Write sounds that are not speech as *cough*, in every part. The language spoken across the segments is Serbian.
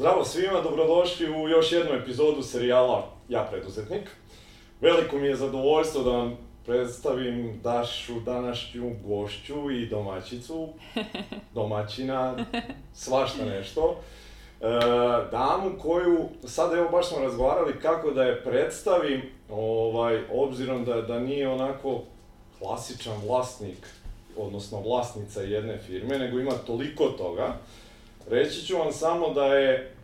Zdravo svima, dobrodošli u još jednu epizodu serijala Ja preduzetnik. Veliko mi je zadovoljstvo da vam predstavim Dašu, današnju gošću i domaćicu, *laughs* domaćina, svašta nešto. E, damu koju, sad evo baš smo razgovarali kako da je predstavim, ovaj, obzirom da, da nije onako klasičan vlasnik, odnosno vlasnica jedne firme, nego ima toliko toga. Reći ću vam samo da je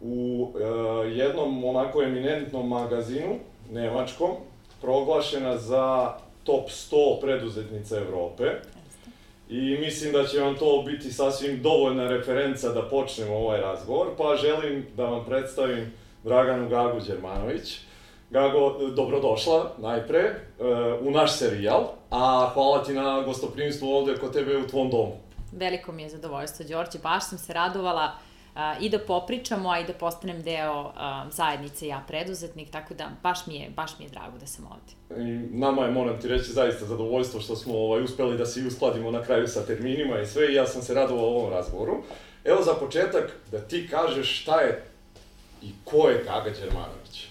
u e, jednom onako eminentnom magazinu, nemačkom, proglašena za top 100 preduzetnica Evrope. I mislim da će vam to biti sasvim dovoljna referenca da počnemo ovaj razgovor, pa želim da vam predstavim Draganu Gagu Đermanović. Gago, dobrodošla najpre e, u naš serijal, a hvala ti na gostoprimstvu ovde kod tebe u tvom domu. Veliko mi je zadovoljstvo, Đorđe, baš sam se radovala i da popričamo, a i da postanem deo zajednice Ja preduzetnik, tako da baš mi je, baš mi je drago da sam ovde. I nama je, moram ti reći, zaista zadovoljstvo što smo ovaj, uspeli da se i uskladimo na kraju sa terminima i sve i ja sam se radovao ovom razgovoru. Evo za početak da ti kažeš šta je i ko je Gaga Đermanović.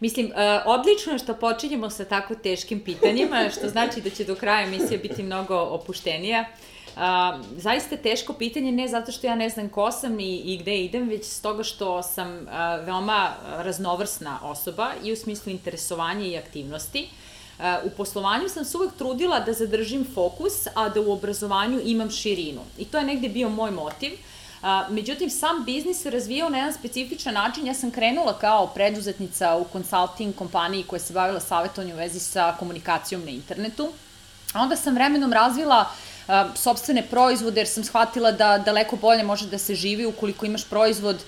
Mislim, uh, odlično je što počinjemo sa tako teškim pitanjima, što znači da će do kraja emisija biti mnogo opuštenija. A, zaista teško pitanje, ne zato što ja ne znam ko sam i, i gde idem, već s toga što sam a, veoma raznovrsna osoba i u smislu interesovanja i aktivnosti. U poslovanju sam se uvek trudila da zadržim fokus, a da u obrazovanju imam širinu. I to je negde bio moj motiv. A, međutim, sam biznis se razvijao na jedan specifičan način. Ja sam krenula kao preduzetnica u consulting kompaniji koja se bavila savjetovanjem u vezi sa komunikacijom na internetu. A onda sam vremenom razvila uh, sobstvene proizvode, jer sam shvatila da daleko bolje može da se živi ukoliko imaš proizvod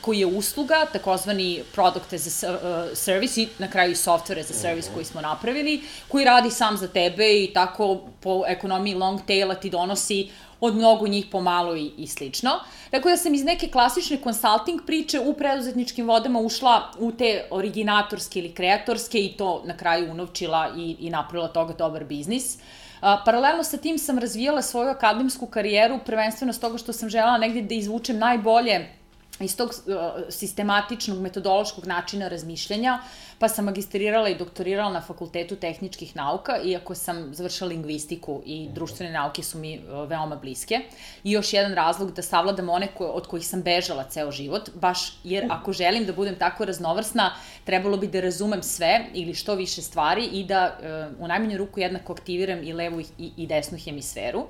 koji je usluga, takozvani product as a service i na kraju i software as a service koji smo napravili, koji radi sam za tebe i tako po ekonomiji long taila ti donosi od mnogo njih pomalo i, i slično. Dakle, ja sam iz neke klasične consulting priče u preduzetničkim vodama ušla u te originatorske ili kreatorske i to na kraju unovčila i, i napravila toga dobar biznis. Uh, paralelno sa tim sam razvijala svoju akademsku karijeru, prvenstveno s toga što sam želela negde da izvučem najbolje iz tog uh, sistematičnog metodološkog načina razmišljanja, pa sam magistrirala i doktorirala na Fakultetu tehničkih nauka, iako sam završila lingvistiku i društvene nauke su mi uh, veoma bliske. I još jedan razlog da savladam one ko, od kojih sam bežala ceo život, baš jer ako želim da budem tako raznovrsna, trebalo bi da razumem sve ili što više stvari i da uh, u najmanju ruku jednako aktiviram i levu i, i desnu hemisferu. Uh,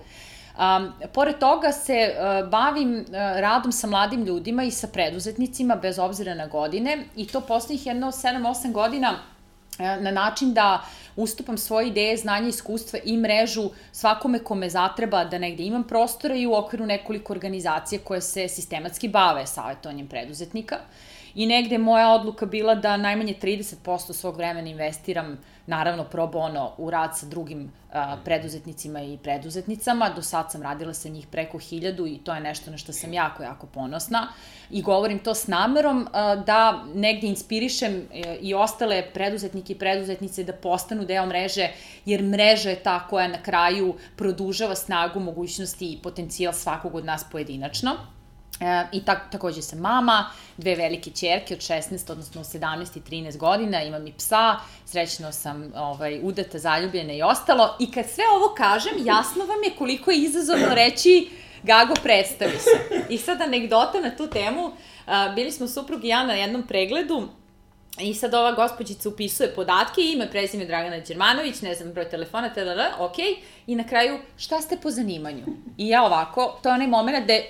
Um, pored toga se uh, bavim uh, radom sa mladim ljudima i sa preduzetnicima bez obzira na godine i to poslednjih jedno 7-8 godina uh, na način da ustupam svoje ideje, znanje, iskustva i mrežu svakome kome zatreba da negde imam prostora i u okviru nekoliko organizacija koje se sistematski bave savjetovanjem preduzetnika. I negde moja odluka bila da najmanje 30% svog vremena investiram naravno pro bono u rad sa drugim a, preduzetnicima i preduzetnicama. Do sad sam radila sa njih preko hiljadu i to je nešto na što sam jako, jako ponosna. I govorim to s namerom a, da negde inspirišem e, i ostale preduzetnike i preduzetnice da postanu deo mreže, jer mreža je ta koja na kraju produžava snagu, mogućnosti i potencijal svakog od nas pojedinačno. E, I tak, takođe sam mama, dve velike čerke od 16, odnosno 17 i 13 godina, imam i psa, srećno sam ovaj, udata, zaljubljena i ostalo. I kad sve ovo kažem, jasno vam je koliko je izazovno reći Gago, predstavi se. I sad anegdota na tu temu, a, bili smo suprug i ja na jednom pregledu I sad ova gospođica upisuje podatke, ime, prezime Dragana Đermanović, ne znam, broj telefona, tada, ok, i na kraju, šta ste po zanimanju? I ja ovako, to je onaj moment gde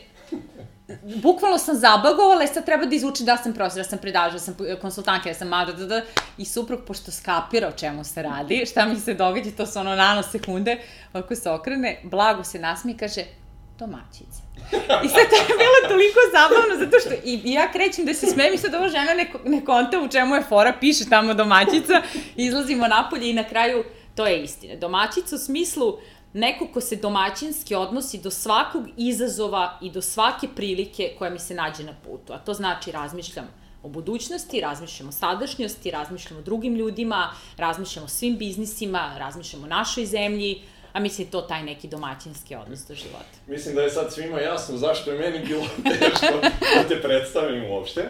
bukvalno sam zabagovala i sad treba da izvučem da sam profesor, da sam predaža, da sam konsultantka, da sam mada, da, da, i suprug, pošto skapira o čemu se radi, *laughs* šta mi se događa, to su ono nanosekunde, ovako se okrene, blago se nasmi i kaže, domaćica. I sad to je bilo toliko zabavno, zato što i, i ja krećem da se smijem i sad ova žena ne, ne konta u čemu je fora, piše tamo domaćica, izlazimo napolje i na kraju to je istina. Domaćica u smislu neko ko se domaćinski odnosi do svakog izazova i do svake prilike koja mi se nađe na putu. A to znači razmišljam o budućnosti, razmišljam o sadašnjosti, razmišljam o drugim ljudima, razmišljam o svim biznisima, razmišljam o našoj zemlji, A mislim, to taj neki domaćinski odnos do života. Mislim da je sad svima jasno zašto je meni bilo *laughs* teško da te predstavim uopšte.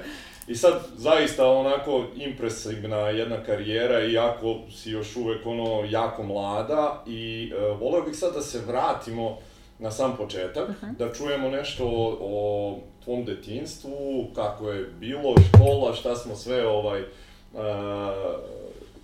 I sad, zaista, onako, impresivna jedna karijera, iako si još uvek, ono, jako mlada i uh, voleo bih sad da se vratimo na sam početak, uh -huh. da čujemo nešto o, o tvom detinstvu, kako je bilo, škola, šta smo sve, ovaj, uh,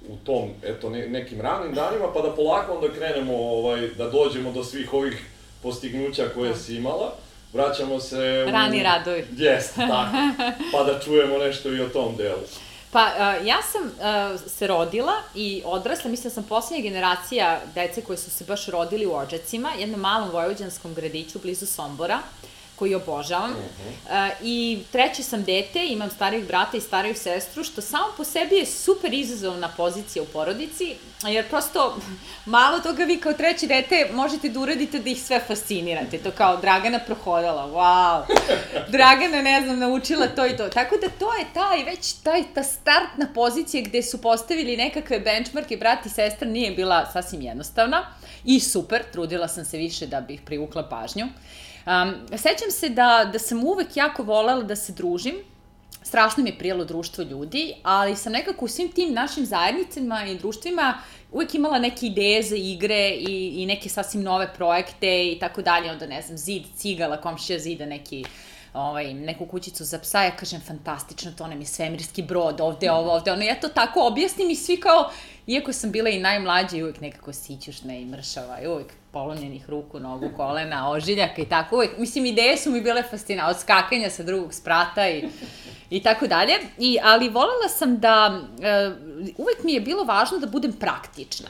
u tom, eto, ne, nekim ranim danima, pa da polako onda krenemo, ovaj, da dođemo do svih ovih postignuća koje si imala. Vraćamo se... U... Rani radovi. Jeste, tako. *laughs* Pa da čujemo nešto i o tom delu. Pa, uh, ja sam uh, se rodila i odrasla, mislim da sam posljednja generacija dece koje su se baš rodili u Ođacima, jednom malom vojvođanskom gradiću blizu Sombora. Uh, koji obožavam. Uh -huh. uh, I treće sam dete, imam starijih brata i stariju sestru, što samo po sebi je super izazovna pozicija u porodici, jer prosto malo toga vi kao treće dete možete da uradite da ih sve fascinirate. To kao Dragana prohodala, wow, Dragana, ne znam, naučila to i to. Tako da to je taj, već taj, ta startna pozicija gde su postavili nekakve benchmarke, brat i sestra nije bila sasvim jednostavna i super, trudila sam se više da bih privukla pažnju. Uh, Um, sećam se da, da sam uvek jako volela da se družim, strašno mi je prijelo društvo ljudi, ali sam nekako u svim tim našim zajednicama i društvima uvek imala neke ideje za igre i, i neke sasvim nove projekte i tako dalje, onda ne znam, zid, cigala, komšija zida neki ovaj, neku kućicu za psa, ja kažem fantastično, to nam je svemirski brod, ovde, ovo, ovde, ono, ja to tako objasnim i svi kao, iako sam bila i najmlađa i uvek nekako sićušna i mršava i uvek polomljenih ruku, nogu, kolena, ožiljaka i tako uvek. Mislim, ideje su mi bile fascina, od skakanja sa drugog sprata i, i tako dalje. I, ali volela sam da, uh, uvek mi je bilo važno da budem praktična.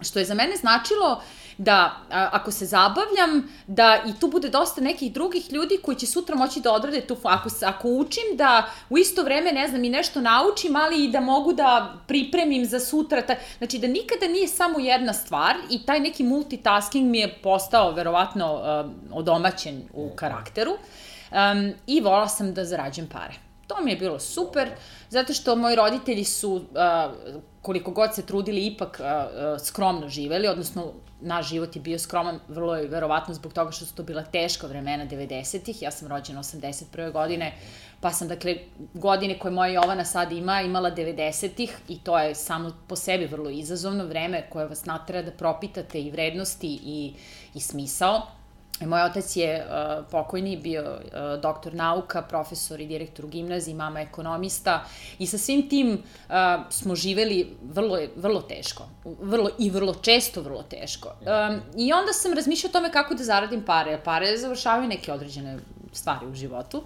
Što je za mene značilo uh, da a, ako se zabavljam, da i tu bude dosta nekih drugih ljudi koji će sutra moći da odrade tu, ako, ako učim da u isto vreme, ne znam, i nešto naučim, ali i da mogu da pripremim za sutra, ta, znači da nikada nije samo jedna stvar i taj neki multitasking mi je postao verovatno uh, odomaćen u karakteru um, i vola sam da zarađujem pare. To mi je bilo super, zato što moji roditelji su, uh, koliko god se trudili, ipak uh, skromno živeli, odnosno naš život je bio skroman, vrlo je verovatno zbog toga što su to bila teška vremena 90-ih, ja sam rođena 81. godine, pa sam, dakle, godine koje moja Jovana sad ima, imala 90-ih i to je samo po sebi vrlo izazovno vreme koje vas natera da propitate i vrednosti i, i smisao. Moj otac je uh, pokojni, bio uh, doktor nauka, profesor i direktor u gimnaziji, mama ekonomista i sa svim tim uh, smo živeli vrlo, vrlo teško. Vrlo, I vrlo često vrlo teško. Um, I onda sam razmišljala o tome kako da zaradim pare. Pare završavaju neke određene stvari u životu.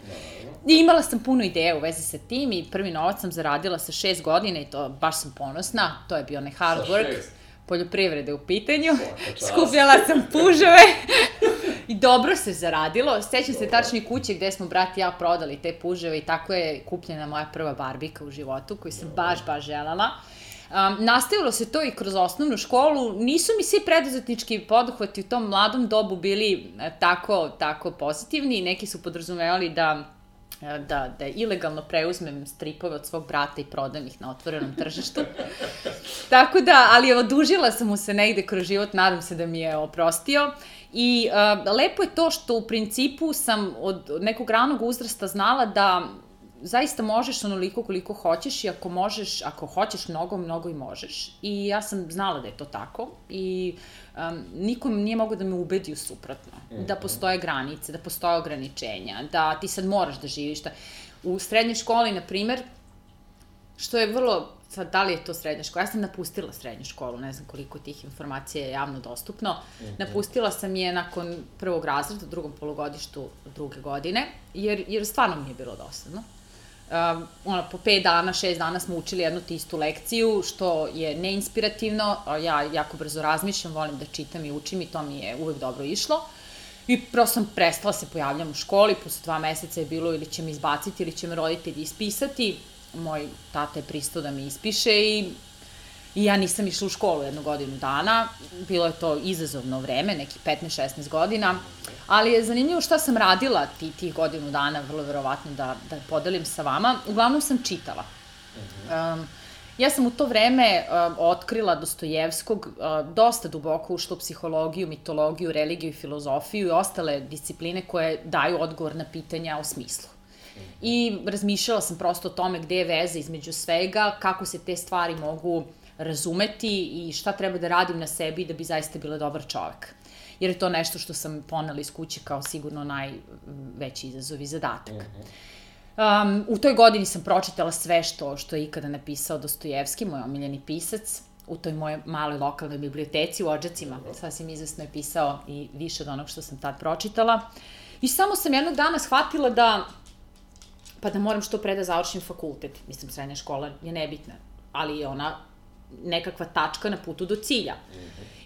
I imala sam puno ideja u vezi sa tim i prvi novac sam zaradila sa šest godina i to baš sam ponosna. To je bio onaj hard work. Poljoprivrede u pitanju. Skupljala sam puževe. *laughs* I dobro se zaradilo. Sećam se tačni kuće gde smo brat i ja prodali te puževe i tako je kupljena moja prva barbika u životu koju sam baš, baš želala. Um, nastavilo se to i kroz osnovnu školu. Nisu mi svi preduzetnički poduhvati u tom mladom dobu bili e, tako, tako pozitivni. Neki su podrazumevali da e, da, da ilegalno preuzmem stripove od svog brata i prodam ih na otvorenom tržištu. *laughs* Tako da, ali odužila sam mu se negde kroz život, nadam se da mi je oprostio. I uh, lepo je to što u principu sam od, nekog ranog uzrasta znala da zaista možeš onoliko koliko hoćeš i ako možeš, ako hoćeš mnogo, mnogo i možeš. I ja sam znala da je to tako i um, nikom nije mogo da me ubedi u suprotno. Mm -hmm. Da postoje granice, da postoje ograničenja, da ti sad moraš da živiš. Da... U srednjoj školi, na primer, što je vrlo sad, da li je to srednja škola? Ja sam napustila srednju školu, ne znam koliko tih informacija je javno dostupno. Mm -hmm. Napustila sam je nakon prvog razreda, drugom polugodištu druge godine, jer, jer stvarno mi je bilo dosadno. Um, ono, po 5 dana, 6 dana smo učili jednu te istu lekciju, što je neinspirativno, ja jako brzo razmišljam, volim da čitam i učim i to mi je uvek dobro išlo. I prosto sam prestala se pojavljam u školi, posle dva meseca je bilo ili će me izbaciti ili će me roditelji ispisati, moj tata je pristao da mi ispiše i I ja nisam išla u školu jednu godinu dana, bilo je to izazovno vreme, neki 15-16 godina, ali je zanimljivo šta sam radila ti, tih godinu dana, vrlo verovatno da, da podelim sa vama. Uglavnom sam čitala. Um, Ja sam u to vreme uh, otkrila Dostojevskog, uh, dosta duboko ušla u psihologiju, mitologiju, religiju i filozofiju i ostale discipline koje daju odgovor na pitanja o smislu. I razmišljala sam prosto o tome gde je veza između svega, kako se te stvari mogu razumeti i šta treba da radim na sebi da bi zaista bila dobar čovek. Jer je to nešto što sam ponela iz kuće kao sigurno najveći izazov i zadatak. -huh. Um, u toj godini sam pročitala sve što, što je ikada napisao Dostojevski, moj omiljeni pisac, u toj moje maloj lokalnoj biblioteci u Ođacima. Sasvim izvesno je pisao i više od onog što sam tad pročitala. I samo sam jednog dana shvatila da pa da moram što pre da završim fakultet. Mislim, srednja škola je nebitna, ali je ona nekakva tačka na putu do cilja.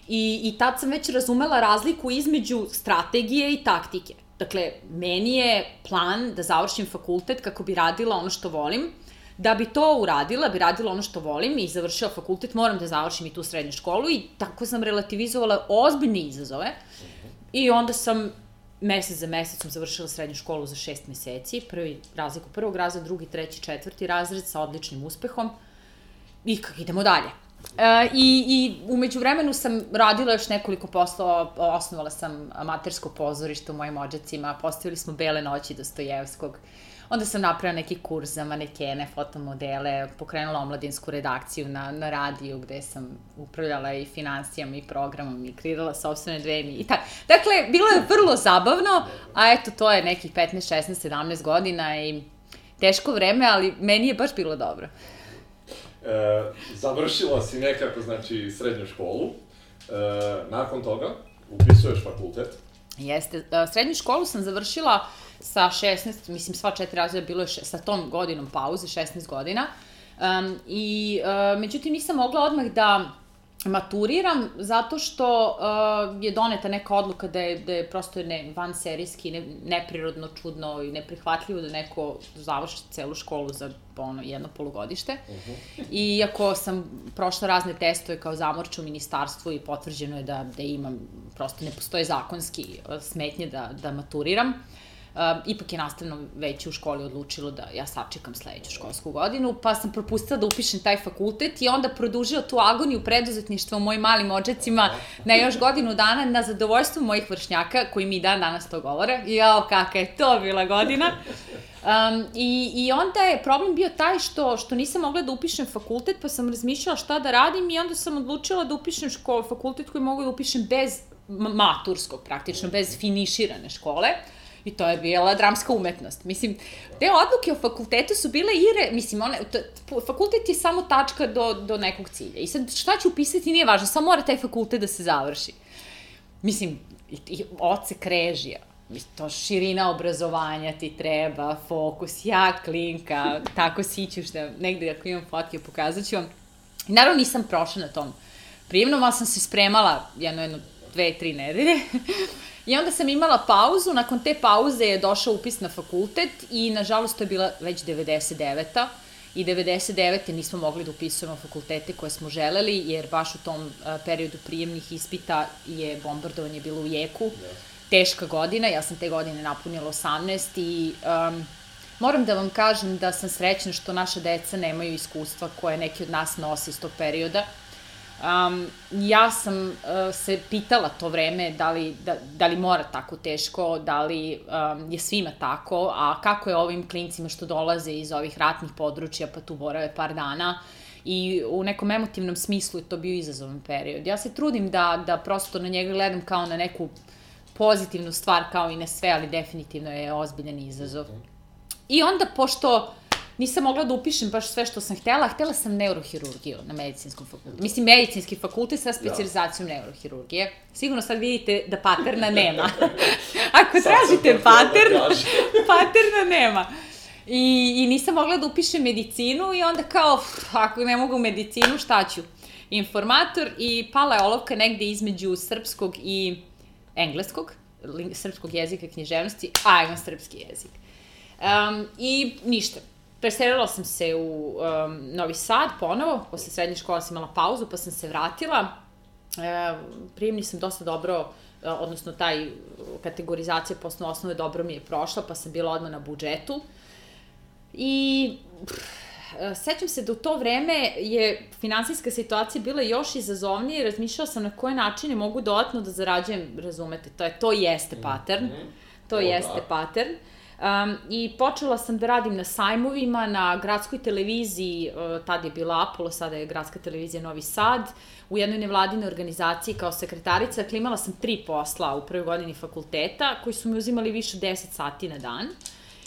I, I tad sam već razumela razliku između strategije i taktike. Dakle, meni je plan da završim fakultet kako bi radila ono što volim. Da bi to uradila, bi radila ono što volim i završila fakultet, moram da završim i tu srednju školu i tako sam relativizovala ozbiljne izazove. I onda sam mesec za mesecom završila srednju školu za šest meseci, prvi razlik u prvog razreda, drugi, treći, četvrti razred sa odličnim uspehom i kako idemo dalje. E, I, I umeđu vremenu sam radila još nekoliko poslova, osnovala sam amatersko pozorište u mojim ođacima, postavili smo Bele noći Dostojevskog, onda sam napravila neki kurs za manekene, fotomodele, pokrenula omladinsku redakciju na, na radiju gde sam upravljala i financijama i programom i kreirala sobstvene dve i tako. Dakle, bilo je vrlo zabavno, a eto, to je nekih 15, 16, 17 godina i teško vreme, ali meni je baš bilo dobro. E, završila si nekako, znači, srednju školu. E, nakon toga upisuješ fakultet. Jeste. E, srednju školu sam završila sa 16, mislim sva četiri razreda bilo je še, sa tom godinom pauze, 16 godina. Um, I, uh, međutim, nisam mogla odmah da maturiram zato što uh, je doneta neka odluka da je, da je prosto ne, van serijski, ne, neprirodno, čudno i neprihvatljivo da neko završi celu školu za ono, jedno polugodište. Uh -huh. I iako sam prošla razne testove kao zamorča u ministarstvu i potvrđeno je da, da imam, prosto ne postoje zakonski uh, smetnje da, da maturiram, uh, Uh, ipak je nastavno veće u školi odlučilo da ja sačekam sledeću školsku godinu, pa sam propustila da upišem taj fakultet i onda produžila tu agoniju preduzetništva u mojim malim ođacima na još godinu dana na zadovoljstvo mojih vršnjaka koji mi dan danas to govore. Jao, kakva je to bila godina. Um, i, I onda je problem bio taj što, što nisam mogla da upišem fakultet, pa sam razmišljala šta da radim i onda sam odlučila da upišem školu, fakultet koji mogu da upišem bez maturskog, praktično, bez finiširane škole. Uh, I to je bila dramska umetnost. Mislim, te odluke o fakultetu su bile ire, mislim, one, to, fakultet je samo tačka do, do nekog cilja. I sad šta ću upisati nije važno, samo mora taj fakultet da se završi. Mislim, i, i ocek režija, to širina obrazovanja ti treba, fokus, ja klinka, tako sićuš da negde ako imam fotke pokazat ću vam. Naravno nisam prošla na tom prijemnom, ali sam se spremala jedno, jedno, dve, tri nedelje. I onda sam imala pauzu, nakon te pauze je došao upis na fakultet i nažalost to je bila već 99 i 99. nismo mogli da upisujemo fakultete koje smo želeli, jer baš u tom periodu prijemnih ispita je bombardovanje bilo u jeku. Teška godina, ja sam te godine napunila 18 i um, moram da vam kažem da sam srećna što naša deca nemaju iskustva koje neki od nas nose iz tog perioda. Um, ja sam uh, se pitala to vreme da li, da, da li mora tako teško, da li um, je svima tako, a kako je ovim klincima što dolaze iz ovih ratnih područja pa tu borave par dana i u nekom emotivnom smislu je to bio izazovan period. Ja se trudim da, da prosto na njega gledam kao na neku pozitivnu stvar kao i na sve, ali definitivno je ozbiljan izazov. I onda, pošto nisam mogla da upišem baš sve što sam htela, htela sam neurohirurgiju na medicinskom fakultetu. Mislim, medicinski fakultet sa specializacijom da. neurohirurgije. Sigurno sad vidite da paterna *laughs* nema. Ako tražite patern, *laughs* paterna nema. I, I nisam mogla da upišem medicinu i onda kao, ako ne mogu medicinu, šta ću? Informator i pala je olovka negde između srpskog i engleskog, srpskog jezika književnosti, a imam srpski jezik. Um, I ništa, Preselila sam se u um, Novi Sad ponovo, posle srednje škole sam imala pauzu, pa sam se vratila. E, prijemni sam dosta dobro, e, odnosno taj kategorizacija posle osnove dobro mi je prošla, pa sam bila odmah na budžetu. I pff, sećam se da u to vreme je finansijska situacija bila još izazovnija i razmišljala sam na koje načine mogu dodatno da zarađujem, razumete, to, je, to jeste mhm. pattern. Mm -hmm. To o, jeste da. pattern. Um, I počela sam da radim na sajmovima, na gradskoj televiziji, uh, tad je bila Apollo, sada je gradska televizija Novi Sad, u jednoj nevladinoj organizaciji kao sekretarica, dakle imala sam tri posla u prvoj godini fakulteta, koji su mi uzimali više 10 sati na dan.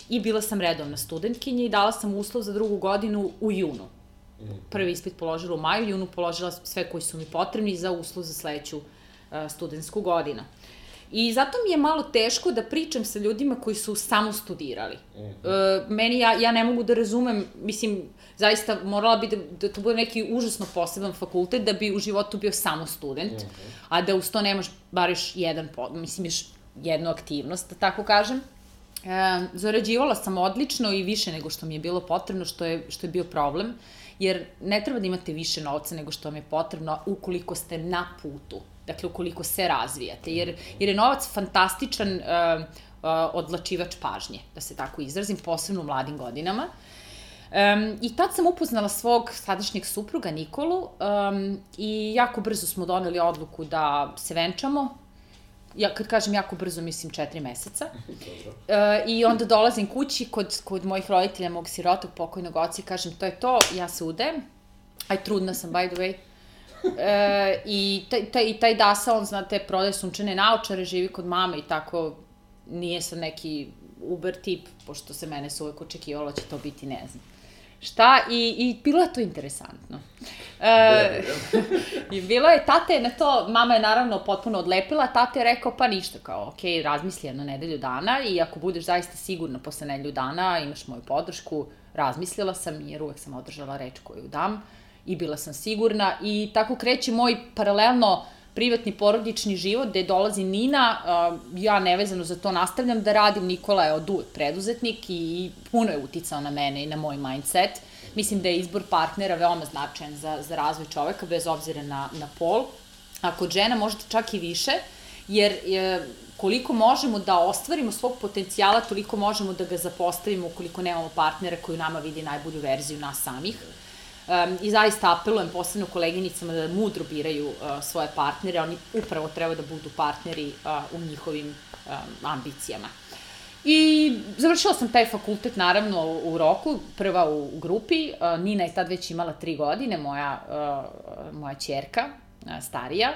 I bila sam redovna studentkinja i dala sam uslov za drugu godinu u junu. Prvi ispit položila u maju, junu položila sve koji su mi potrebni za uslov za sledeću uh, studentsku godinu. I zato mi je malo teško da pričam sa ljudima koji su samo studirali. Mm -hmm. e, meni, ja, ja ne mogu da razumem, mislim, zaista morala bi da, da to bude neki užasno poseban fakultet da bi u životu bio samo student, mm -hmm. a da uz to nemaš bar još jedan, mislim, još jednu aktivnost, da tako kažem. E, zarađivala sam odlično i više nego što mi je bilo potrebno, što je, što je bio problem, jer ne treba da imate više novca nego što vam je potrebno ukoliko ste na putu dakle ukoliko se razvijate, jer, jer je novac fantastičan uh, uh, odlačivač pažnje, da se tako izrazim, posebno u mladim godinama. Um, I tad sam upoznala svog sadašnjeg supruga Nikolu um, i jako brzo smo doneli odluku da se venčamo. Ja, kad kažem jako brzo, mislim četiri meseca. Uh, I onda dolazim kući kod, kod mojih roditelja, mog sirotog pokojnog oca i kažem to je to, ja se udajem. Aj, trudna sam, by the way. E, I taj, taj, i taj Dasa, on, znate, prodaje sunčane naočare, živi kod mame i tako nije sad neki Uber tip, pošto se mene su uvek očekivalo da će to biti, ne znam. Šta? I, i bilo je to interesantno. E, *laughs* I bilo je, tate na to, mama je naravno potpuno odlepila, tate je rekao, pa ništa, kao, ok, razmisli jedno nedelju dana i ako budeš zaista sigurna posle nedelju dana, imaš moju podršku, razmislila sam, jer uvek sam održala reč koju dam. Uh, i bila sam sigurna i tako kreće moj paralelno privatni porodični život gde dolazi Nina, ja nevezano za to nastavljam da radim, Nikola je od uvek preduzetnik i puno je uticao na mene i na moj mindset. Mislim da je izbor partnera veoma značajan za, za razvoj čoveka, bez obzira na, na pol. A kod žena možda čak i više, jer je, koliko možemo da ostvarimo svog potencijala, toliko možemo da ga zapostavimo ukoliko nemamo partnera koji nama vidi najbolju verziju nas samih. Um, I zaista apelujem posebno koleginicama da mudro biraju uh, svoje partnere, oni upravo treba da budu partneri uh, u njihovim um, ambicijama. I završila sam taj fakultet naravno u, roku, prva u grupi, uh, Nina je tad već imala tri godine, moja, uh, moja čerka, uh, starija,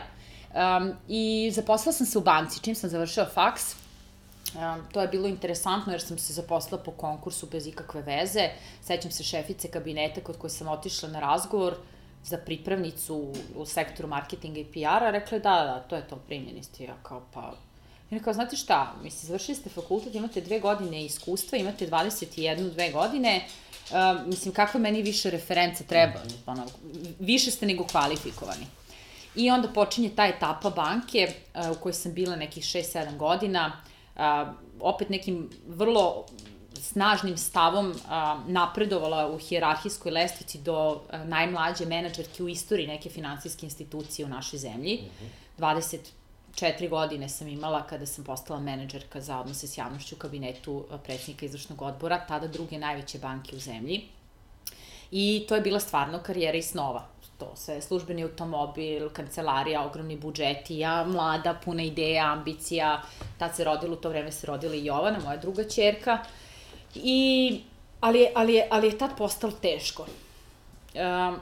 um, i zaposlala sam se u banci, čim sam završila faks, To je bilo interesantno jer sam se zaposlila po konkursu bez ikakve veze. Sećam se šefice kabineta kod koje sam otišla na razgovor za pripravnicu u sektoru marketinga i PR-a, rekla je da, da, to je to, primljeni ste. Ja kao, pa... I kao, znate šta, mislim, završili ste fakultet, imate dve godine iskustva, imate 21, dve godine, uh, mislim, kakve meni više reference treba, ono, više ste nego kvalifikovani. I onda počinje ta etapa banke uh, u kojoj sam bila nekih 6-7 godina, uh, a, opet nekim vrlo snažnim stavom a, napredovala u hijerarhijskoj lestvici do a, najmlađe menadžerke u istoriji neke finansijske institucije u našoj zemlji. Mm -hmm. 24 godine sam imala kada sam postala menadžerka za odnose s javnošću u kabinetu predsjednika izvršnog odbora, tada druge najveće banke u zemlji. I to je bila stvarno karijera i snova to sve, službeni automobil, kancelarija, ogromni budžeti, ja mlada, puna ideja, ambicija, tad se rodila, u to vreme se rodila i Jovana, moja druga čerka, i, ali, ali, ali je tad postalo teško. Um,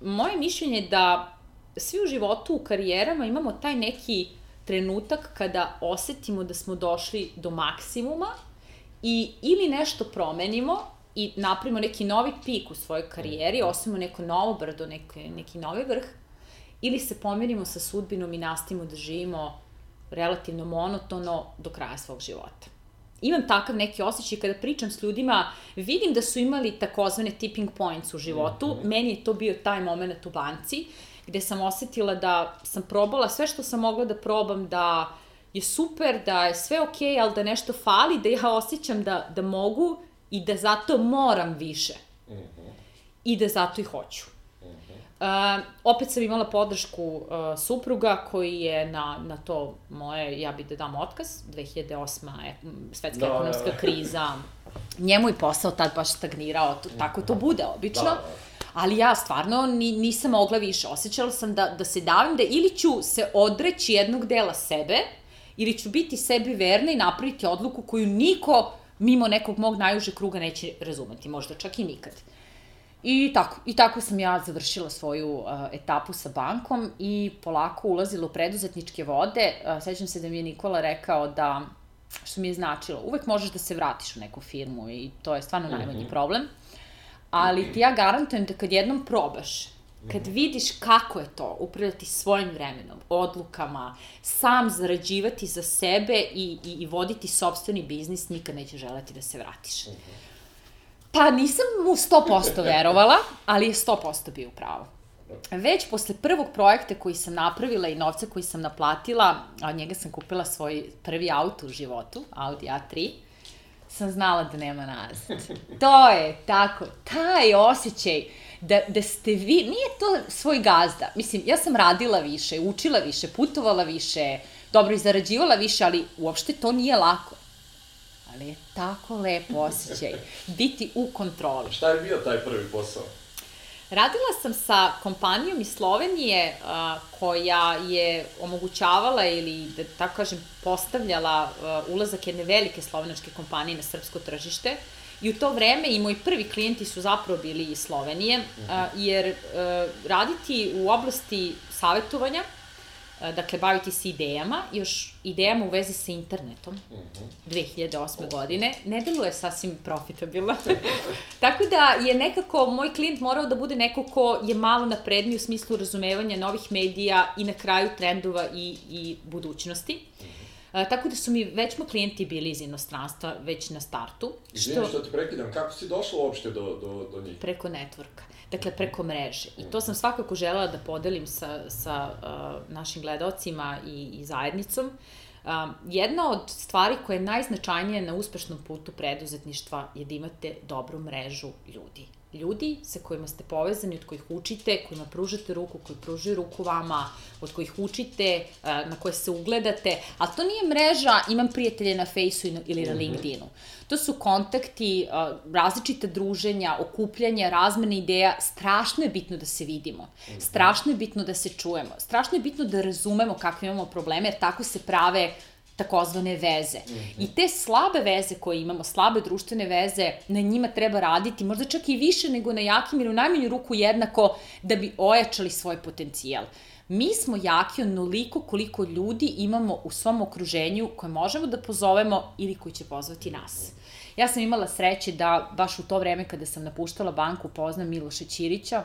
moje mišljenje je da svi u životu, u karijerama imamo taj neki trenutak kada osetimo da smo došli do maksimuma i ili nešto promenimo i napravimo neki novi pik u svojoj karijeri, osvimo neko novo brdo, neki, neki novi vrh, ili se pomirimo sa sudbinom i nastavimo da živimo relativno monotono do kraja svog života. Imam takav neki osjećaj kada pričam s ljudima, vidim da su imali takozvane tipping points u životu, mm -hmm. meni je to bio taj moment u banci, gde sam osetila da sam probala sve što sam mogla da probam, da je super, da je sve okej, okay, ali da nešto fali, da ja osjećam da, da mogu i da zato moram više. Mm -hmm. I da zato i hoću. Mm -hmm. uh, opet sam imala podršku uh, supruga koji je na, na to moje, ja bih da dam otkaz, 2008. Je, svetska da, ekonomska da, da. kriza, njemu je posao tad baš stagnirao, to, tako to bude obično. Da, da. Ali ja stvarno ni, nisam mogla više. Osjećala sam da, da se davim, da ili ću se odreći jednog dela sebe, ili ću biti sebi verna i napraviti odluku koju niko mimo nekog mog najuže kruga neće razumeti, možda čak i nikad. I tako, i tako sam ja završila svoju uh, etapu sa bankom i polako ulazila u preduzetničke vode. Uh, sećam se da mi je Nikola rekao da, što mi je značilo, uvek možeš da se vratiš u neku firmu i to je stvarno najmanji mm -hmm. problem. Ali ti ja garantujem da kad jednom probaš, kad vidiš kako je to upravljati svojim vremenom, odlukama, sam zarađivati za sebe i, i, i voditi sobstveni biznis, nikad neće želeti da se vratiš. Pa nisam mu 100% *laughs* verovala, ali je 100% bio pravo. Već posle prvog projekta koji sam napravila i novca koji sam naplatila, a od njega sam kupila svoj prvi auto u životu, Audi A3, sam znala da nema nazad. To je tako, taj osjećaj da, da ste vi, nije to svoj gazda. Mislim, ja sam radila više, učila više, putovala više, dobro i zarađivala više, ali uopšte to nije lako ali je tako lepo osjećaj *laughs* biti u kontroli. Šta je bio taj prvi posao? Radila sam sa kompanijom iz Slovenije a, koja je omogućavala ili, da tako kažem, postavljala a, ulazak jedne velike slovenačke kompanije na srpsko tržište. I u to vreme i moji prvi klijenti su zapravo bili iz Slovenije, a, jer a, raditi u oblasti savetovanja, E, dakle, baviti se idejama, još idejama u vezi sa internetom, uh -huh. 2008. godine, ne deluje sasvim profitabilno. *laughs* Tako da je nekako moj klijent morao da bude neko ko je malo napredniji u smislu razumevanja novih medija i na kraju trendova i, i budućnosti. Uh -huh. Tako da su mi već mo klijenti bili iz inostranstva već na startu. Izvini što... što te prekidam, kako si došla uopšte do, do, do njih? Preko networka dakle preko mreže. I to sam svakako želela da podelim sa, sa uh, našim gledalcima i, i zajednicom. Um, jedna od stvari koja je najznačajnija na uspešnom putu preduzetništva je da imate dobru mrežu ljudi ljudi sa kojima ste povezani, od kojih učite, kojima pružate ruku, koji pružaju ruku vama, od kojih učite, eh, na koje se ugledate, ali to nije mreža imam prijatelje na Faceu ili na mhm. LinkedInu. To su kontakti, eh, različite druženja, okupljanja, razmene ideja. Strašno je bitno da se vidimo. Mhm. Strašno je bitno da se čujemo. Strašno je bitno da razumemo kakve imamo probleme, jer tako se prave takozvane veze. Mm -hmm. I te slabe veze koje imamo, slabe društvene veze, na njima treba raditi, možda čak i više nego na jakim ili u najmanju ruku jednako, da bi ojačali svoj potencijal. Mi smo jaki onoliko koliko ljudi imamo u svom okruženju koje možemo da pozovemo ili koji će pozvati nas. Ja sam imala sreće da baš u to vreme kada sam napuštala banku poznam Miloša Ćirića,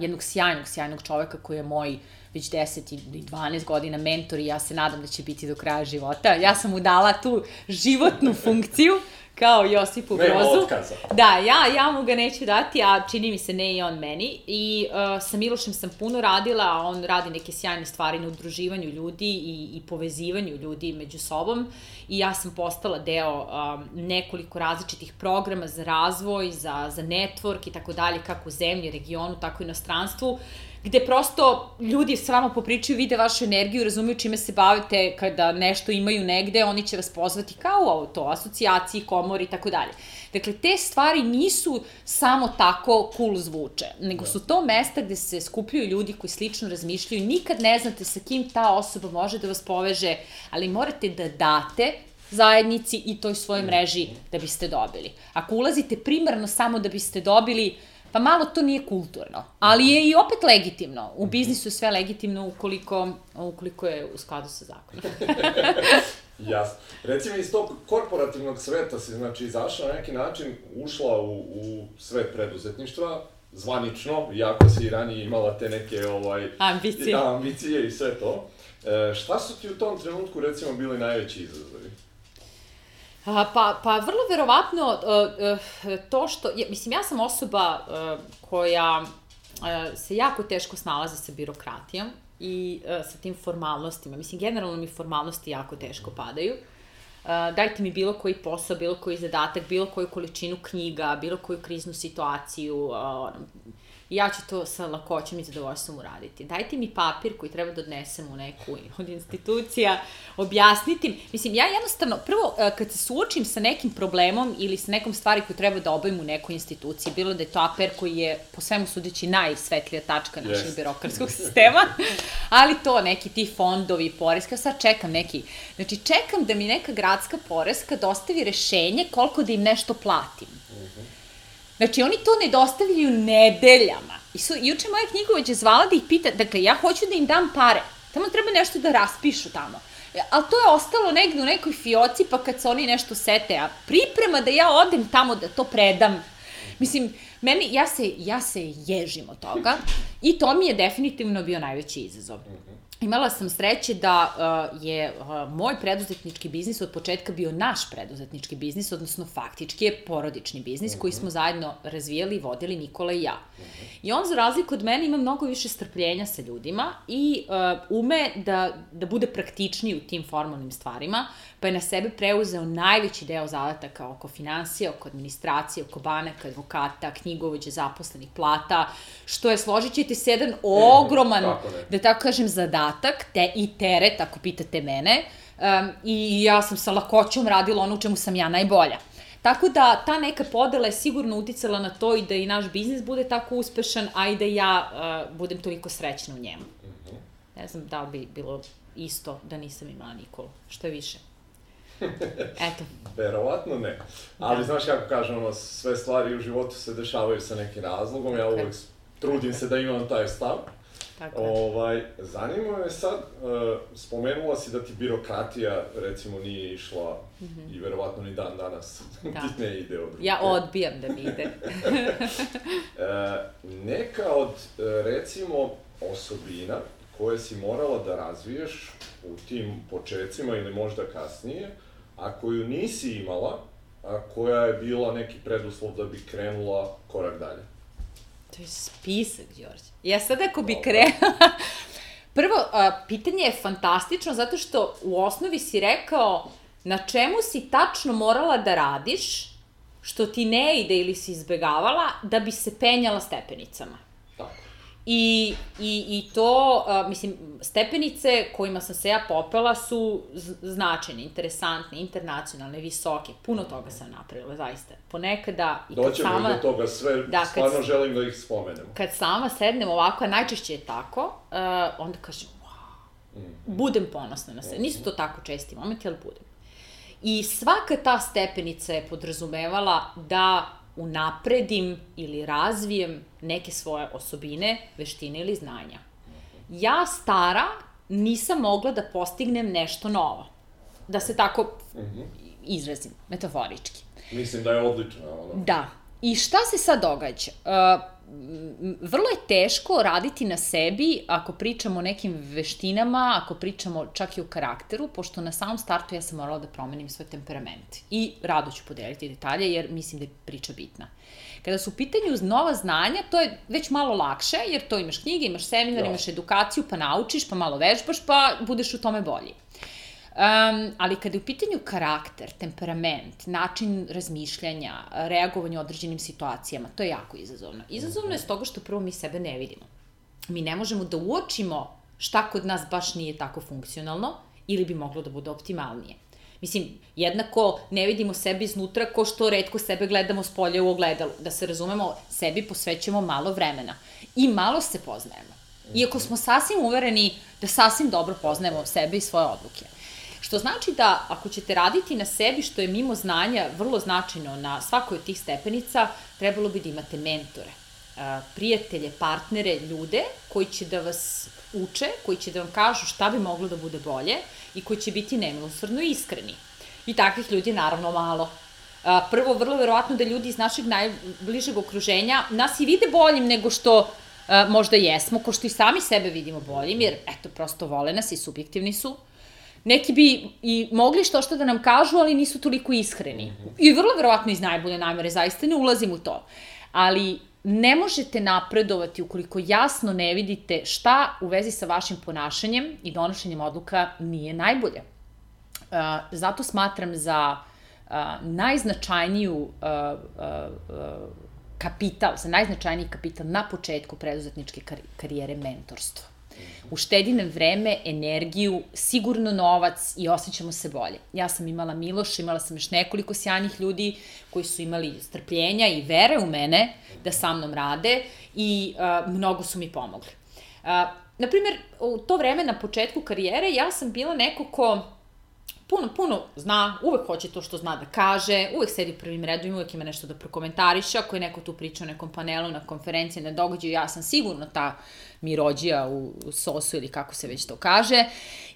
jednog sjajnog, sjajnog čoveka koji je moj već 10 i 12 godina mentor i ja se nadam da će biti do kraja života. Ja sam mu dala tu životnu funkciju kao Josipu Brozu. Nema otkaza. Da, ja, ja mu ga neću dati, a čini mi se ne i on meni. I uh, sa Milošem sam puno radila, a on radi neke sjajne stvari na udruživanju ljudi i, i povezivanju ljudi među sobom. I ja sam postala deo um, nekoliko različitih programa za razvoj, za, za network i tako dalje, kako u zemlji, regionu, tako i na stranstvu gde prosto ljudi s vama popričaju, vide vašu energiju, razumiju čime se bavite, kada nešto imaju negde, oni će vas pozvati kao u auto, asocijaciji, komori i tako dalje. Dakle, te stvari nisu samo tako cool zvuče, nego su to mesta gde se skupljaju ljudi koji slično razmišljaju, nikad ne znate sa kim ta osoba može da vas poveže, ali morate da date zajednici i toj svojoj mreži da biste dobili. Ako ulazite primarno samo da biste dobili, pa malo to nije kulturno, ali je i opet legitimno. U biznisu je sve legitimno ukoliko, ukoliko je u skladu sa zakonom. *laughs* Jasno. Recimo iz tog korporativnog sveta si znači izašla na neki način, ušla u, u svet preduzetništva, zvanično, iako si ranije imala te neke ovaj, ambicije. Da, ambicije i sve to. E, šta su ti u tom trenutku recimo bili najveći izazovi? Pa, pa vrlo verovatno uh, uh, to što, mislim, ja sam osoba uh, koja se jako teško snalazi sa birokratijom i sa tim formalnostima. Mislim, generalno mi formalnosti jako teško padaju. dajte mi bilo koji posao, bilo koji zadatak, bilo koju količinu knjiga, bilo koju kriznu situaciju, i ja ću to sa lakoćem i zadovoljstvom uraditi. Dajte mi papir koji treba da odnesem u neku od institucija, objasniti. Mislim, ja jednostavno, prvo, e, kad se suočim sa nekim problemom ili sa nekom stvari koju treba da obavim u nekoj instituciji, bilo da je to APR koji je po svemu sudeći najsvetlija tačka našeg yes. birokratskog sistema, *laughs* ali to, neki ti fondovi, poreska, sad čekam neki, znači čekam da mi neka gradska poreska dostavi rešenje koliko da im nešto platim. Znači, oni to ne dostavljaju nedeljama. I su, juče moja knjigovođa zvala da ih pita, dakle, ja hoću da im dam pare. Tamo treba nešto da raspišu tamo. E, ali to je ostalo negde u nekoj fioci, pa kad se oni nešto sete, a priprema da ja odem tamo da to predam, mislim, meni, ja se, ja se ježim od toga i to mi je definitivno bio najveći izazov. Mhm. Imala sam sreće da uh, je uh, moj preduzetnički biznis od početka bio naš preduzetnički biznis, odnosno faktički je porodični biznis uh -huh. koji mhm. smo zajedno razvijali i vodili Nikola i ja. Uh -huh. I on, za razliku od mene, ima mnogo više strpljenja sa ljudima i uh, ume da, da bude praktičniji u tim formalnim stvarima, pa je na sebe preuzeo najveći deo zadataka oko financija, oko administracije, oko banaka, advokata, knjigovođe, zaposlenih plata, što je, složit ćete se, jedan ogroman, tako da tako kažem, zadatak te, i teret, ako pitate mene, um, i ja sam sa lakoćom radila ono u čemu sam ja najbolja. Tako da ta neka podela je sigurno uticala na to i da i naš biznis bude tako uspešan, a i da ja uh, budem toliko srećna u njemu. Mhm. Ne znam da bi bilo isto da nisam imala Nikolu, što je više. Eto. Verovatno ne. Ali da. znaš kako kažem, ono, sve stvari u životu se dešavaju sa nekim razlogom, ja uvek trudim se da imam taj stav. Tako ovaj, zanima me sad, uh, spomenula si da ti birokratija, recimo, nije išla mm -hmm. i verovatno ni dan danas da. *laughs* ti ne ide od Ja odbijam da mi ide. uh, *laughs* *laughs* neka od, uh, recimo, osobina koje si morala da razviješ u tim početcima ili možda kasnije, a koju nisi imala, a koja je bila neki preduslov da bi krenula korak dalje? To je spisak, Đorđe. Ja sad ako bi krenula... *laughs* Prvo, a, pitanje je fantastično zato što u osnovi si rekao na čemu si tačno morala da radiš, što ti ne ide ili si izbegavala, da bi se penjala stepenicama. I, i, i to, uh, mislim, stepenice kojima sam se ja popela su značajne, interesantne, internacionalne, visoke. Puno toga sam napravila, zaista. Ponekada... I Doćemo sama, do toga sve, da, kad, stvarno želim da ih spomenemo. Kad sama sednem ovako, a najčešće je tako, uh, onda kažem, wow, mm. budem ponosna na sebe. Nisu to tako česti momenti, ali budem. I svaka ta stepenica je podrazumevala da unapredim ili razvijem neke svoje osobine, veštine ili znanja. Ja stara nisam mogla da postignem nešto novo. Da se tako mhm. izrazim, metaforički. Mislim da je odlično. Ono. Da. I šta se sad događa? Uh, vrlo je teško raditi na sebi ako pričamo o nekim veštinama, ako pričamo čak i o karakteru, pošto na samom startu ja sam morala da promenim svoj temperament. I rado ću podeliti detalje jer mislim da je priča bitna. Kada su u pitanju nova znanja, to je već malo lakše, jer to imaš knjige, imaš seminar, da. imaš edukaciju, pa naučiš, pa malo vežbaš, pa budeš u tome bolji. Um, ali kada je u pitanju karakter, temperament, način razmišljanja, reagovanje u određenim situacijama, to je jako izazovno. Izazovno je stoga što prvo mi sebe ne vidimo. Mi ne možemo da uočimo šta kod nas baš nije tako funkcionalno ili bi moglo da bude optimalnije. Mislim, jednako ne vidimo sebe iznutra ko što redko sebe gledamo s polja u ogledalu. Da se razumemo, sebi posvećujemo malo vremena i malo se poznajemo. Iako smo sasvim uvereni da sasvim dobro poznajemo sebe i svoje odluke. Što znači da ako ćete raditi na sebi, što je mimo znanja vrlo značajno na svakoj od tih stepenica, trebalo bi da imate mentore, prijatelje, partnere, ljude koji će da vas uče, koji će da vam kažu šta bi moglo da bude bolje i koji će biti nemilosrdno iskreni. I takvih ljudi naravno malo. Prvo, vrlo verovatno da ljudi iz našeg najbližeg okruženja nas i vide boljim nego što možda jesmo, ko što i sami sebe vidimo boljim, jer eto, prosto vole nas i subjektivni su neki bi i mogli što što da nam kažu, ali nisu toliko iskreni. I vrlo verovatno iz najbolje namere, zaista ne ulazim u to. Ali ne možete napredovati ukoliko jasno ne vidite šta u vezi sa vašim ponašanjem i donošenjem odluka nije najbolje. Uh, zato smatram za uh, najznačajniju uh, kapital, za najznačajniji kapital na početku preduzetničke karijere mentorstvo. Uštedi nam vreme, energiju, sigurno novac i osjećamo se bolje. Ja sam imala Miloša, imala sam još nekoliko sjajnih ljudi koji su imali strpljenja i vere u mene da sa mnom rade i uh, mnogo su mi pomogli. Uh, Naprimer, u to vreme na početku karijere ja sam bila neko ko puno, puno zna, uvek hoće to što zna da kaže, uvek sedi u prvim redovima, uvek ima nešto da prokomentariše, ako je neko tu priča o nekom panelu, na konferenciji, na događaju, ja sam sigurno ta mirođija u, u sosu ili kako se već to kaže.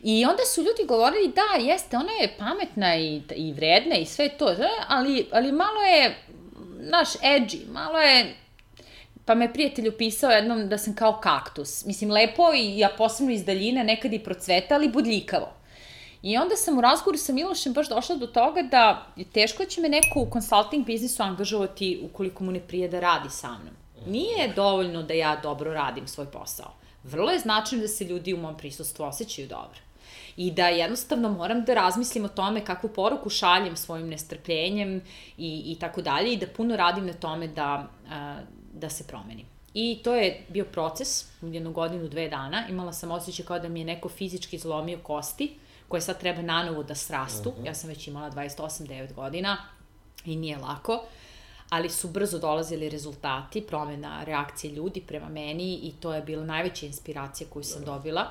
I onda su ljudi govorili, da, jeste, ona je pametna i, i vredna i sve to, ali, ali malo je, naš edgy, malo je pa me prijatelj upisao jednom da sam kao kaktus. Mislim, lepo i ja posebno iz daljine nekad i procveta, ali budljikavo. I onda sam u razgovoru sa Milošem baš došla do toga da je teško će me neko u consulting biznisu angažovati ukoliko mu ne prije da radi sa mnom. Nije dovoljno da ja dobro radim svoj posao. Vrlo je značajno da se ljudi u mom prisustvu osjećaju dobro. I da jednostavno moram da razmislim o tome kakvu poruku šaljem svojim nestrpljenjem i, i tako dalje i da puno radim na tome da, da se promenim. I to je bio proces, jednu godinu, dve dana. Imala sam osjećaj kao da mi je neko fizički zlomio kosti, koje sad treba nanovo da srastu. Uh mhm. -huh. Ja sam već imala 28-9 godina i nije lako, ali su brzo dolazili rezultati, promena reakcije ljudi prema meni i to je bila najveća inspiracija koju sam da. dobila.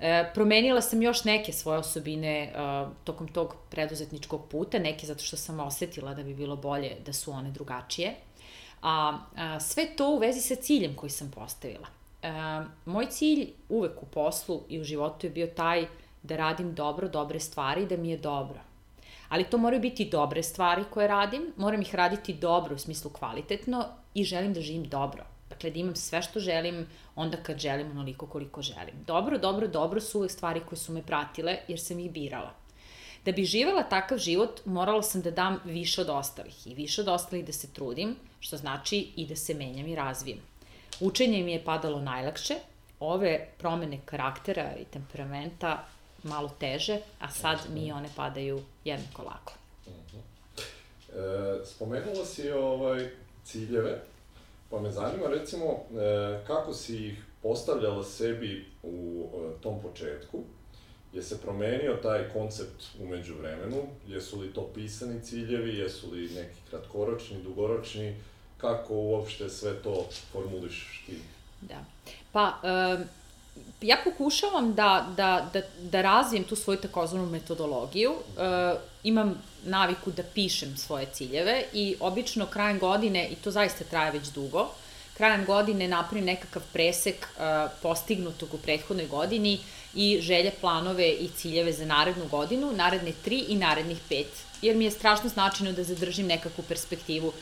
E, promenila sam još neke svoje osobine uh, tokom tog preduzetničkog puta, neke zato što sam osetila da bi bilo bolje da su one drugačije. A, a sve to u vezi sa ciljem koji sam postavila. A, moj cilj uvek u poslu i u životu je bio taj da radim dobro, dobre stvari, da mi je dobro. Ali to moraju biti dobre stvari koje radim, moram ih raditi dobro u smislu kvalitetno i želim da živim dobro. Dakle, da imam sve što želim, onda kad želim, onoliko koliko želim. Dobro, dobro, dobro su uvek stvari koje su me pratile, jer sam ih birala. Da bi živela takav život, morala sam da dam više od ostalih i više od ostalih da se trudim, što znači i da se menjam i razvijem. Učenje mi je padalo najlakše, ove promene karaktera i temperamenta malo teže, a sad mi one padaju jednako lako. Uh mhm. -huh. e, spomenula si ovaj, ciljeve, pa me zanima recimo e, kako si ih postavljala sebi u e, tom početku, je se promenio taj koncept umeđu vremenu, jesu li to pisani ciljevi, jesu li neki kratkoročni, dugoročni, kako uopšte sve to formuliš ti? Da. Pa, um, ja pokušavam da, da, da, da razvijem tu svoju takozvanu metodologiju. Uh, imam naviku da pišem svoje ciljeve i obično krajem godine, i to zaista traje već dugo, krajem godine napravim nekakav presek uh, postignutog u prethodnoj godini i želje, planove i ciljeve za narednu godinu, naredne tri i narednih pet jer mi je strašno značajno da zadržim nekakvu perspektivu. Uh,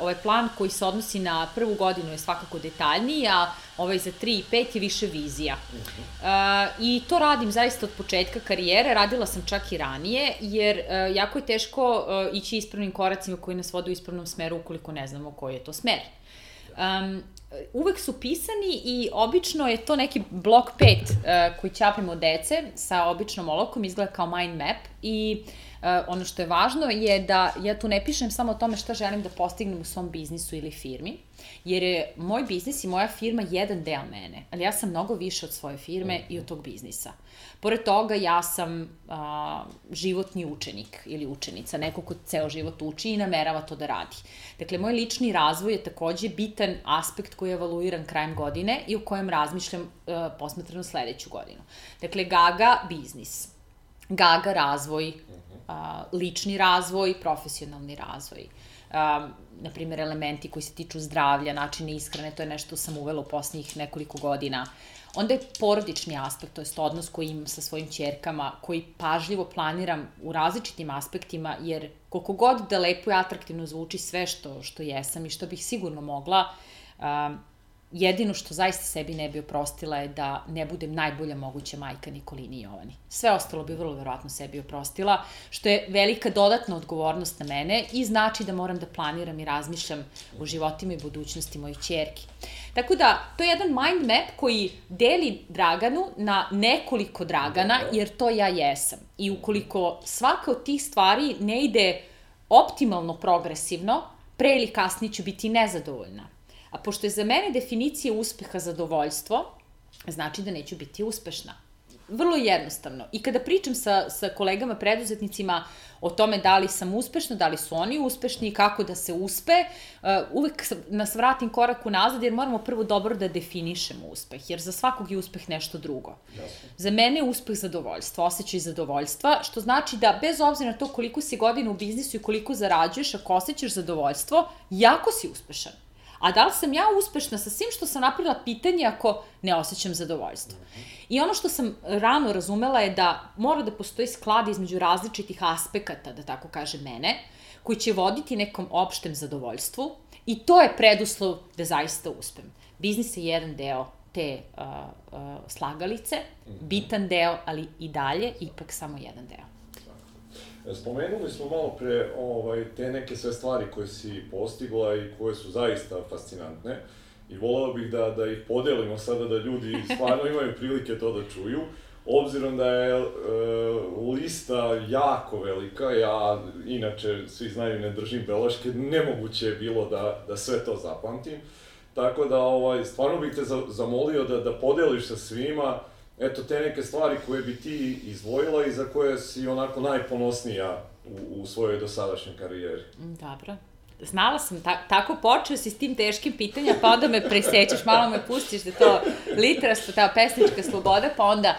ovaj plan koji se odnosi na prvu godinu je svakako detaljniji, a ovaj za 3 i 5 je više vizija. Uh, I to radim zaista od početka karijere, radila sam čak i ranije, jer uh, jako je teško ići ispravnim koracima koji nas vode u ispravnom smeru ukoliko ne znamo koji je to smer. Um, uvek su pisani i obično je to neki blok 5 uh, koji ćapimo dece sa običnom olokom, izgleda kao mind map i Uh, ono što je važno je da ja tu ne pišem samo o tome šta želim da postignem u svom biznisu ili firmi, jer je moj biznis i moja firma jedan deo mene, ali ja sam mnogo više od svoje firme mm. i od tog biznisa. Pored toga, ja sam a, životni učenik ili učenica, neko ko ceo život uči i namerava to da radi. Dakle, moj lični razvoj je takođe bitan aspekt koji je evaluiran krajem godine i o kojem razmišljam a, posmatrano sledeću godinu. Dakle, Gaga biznis, Gaga razvoj, lični razvoj, profesionalni razvoj. A, na primjer, elementi koji se tiču zdravlja, načine ishrane, to je nešto sam uvela u posljednjih nekoliko godina. Onda je porodični aspekt, to je odnos koji imam sa svojim čerkama, koji pažljivo planiram u različitim aspektima, jer koliko god da lepo i atraktivno zvuči sve što, što jesam i što bih sigurno mogla, um, jedino što zaista sebi ne bi oprostila je da ne budem najbolja moguća majka Nikolini i Jovani. Sve ostalo bi vrlo verovatno sebi oprostila, što je velika dodatna odgovornost na mene i znači da moram da planiram i razmišljam o životima i budućnosti mojih čerki. Tako da, to je jedan mind map koji deli Draganu na nekoliko Dragana, jer to ja jesam. I ukoliko svaka od tih stvari ne ide optimalno progresivno, pre ili kasnije ću biti nezadovoljna. A pošto je za mene definicija uspeha zadovoljstvo, znači da neću biti uspešna. Vrlo jednostavno. I kada pričam sa, sa kolegama preduzetnicima o tome da li sam uspešna, da li su oni uspešni i kako da se uspe, uh, uvek nas vratim korak unazad jer moramo prvo dobro da definišemo uspeh, jer za svakog je uspeh nešto drugo. Jasne. Za mene je uspeh zadovoljstva, osjećaj zadovoljstva, što znači da bez obzira na to koliko si godina u biznisu i koliko zarađuješ, ako osjećaš zadovoljstvo, jako si uspešan. A da li sam ja uspešna sa svim što sam napravila pitanje ako ne osjećam zadovoljstvo? I ono što sam rano razumela je da mora da postoji sklad između različitih aspekata, da tako kaže mene, koji će voditi nekom opštem zadovoljstvu i to je preduslov da zaista uspem. Biznis je jedan deo te uh, uh, slagalice, mhm. bitan deo, ali i dalje ipak samo jedan deo. Spomenuli smo malo pre ovaj, te neke sve stvari koje si postigla i koje su zaista fascinantne i volao bih da, da ih podelimo sada da ljudi *laughs* stvarno imaju prilike to da čuju. Obzirom da je e, lista jako velika, ja inače svi znaju ne držim beleške, nemoguće je bilo da, da sve to zapamtim. Tako da ovaj, stvarno bih te zamolio da, da podeliš sa svima eto, te neke stvari koje bi ti izdvojila i za koje si onako najponosnija u, u svojoj dosadašnjoj karijeri. Dobro. Znala sam, ta, tako počeo si s tim teškim pitanja, pa onda me presećeš, malo me pustiš da to literastvo, ta pesnička sloboda, pa onda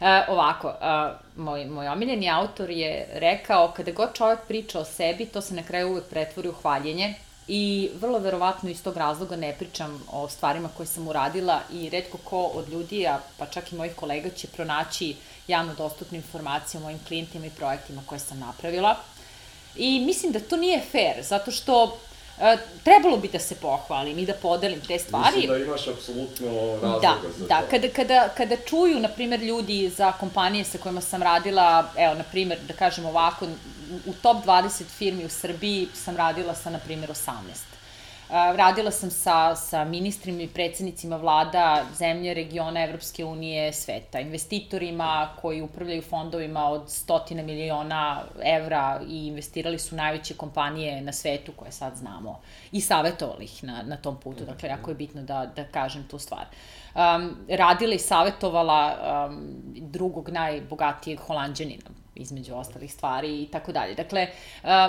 Uh, ovako, uh, moj, moj omiljeni autor je rekao, kada god čovjek priča o sebi, to se na kraju uvek pretvori u hvaljenje, i vrlo verovatno iz tog razloga ne pričam o stvarima koje sam uradila i redko ko od ljudi, a pa čak i mojih kolega će pronaći javno dostupne informacije o mojim klijentima i projektima koje sam napravila. I mislim da to nije fair, zato što trebalo bi da se pohvalim i da podelim te stvari. Mislim da imaš apsolutno razloga da, za da, to. Da, kada, kada, kada čuju, na primer, ljudi za kompanije sa kojima sam radila, evo, na primer, da kažem ovako, u top 20 firmi u Srbiji sam radila sa, na primer, 18. Radila sam sa, sa ministrima i predsednicima vlada zemlje, regiona, Evropske unije, sveta, investitorima koji upravljaju fondovima od stotina miliona evra i investirali su najveće kompanije na svetu koje sad znamo i savjetovali ih na, na tom putu. Dakle, jako je bitno da, da kažem tu stvar. Um, radila i savjetovala um, drugog najbogatijeg holandjanina, između ostalih stvari i tako dalje. Dakle,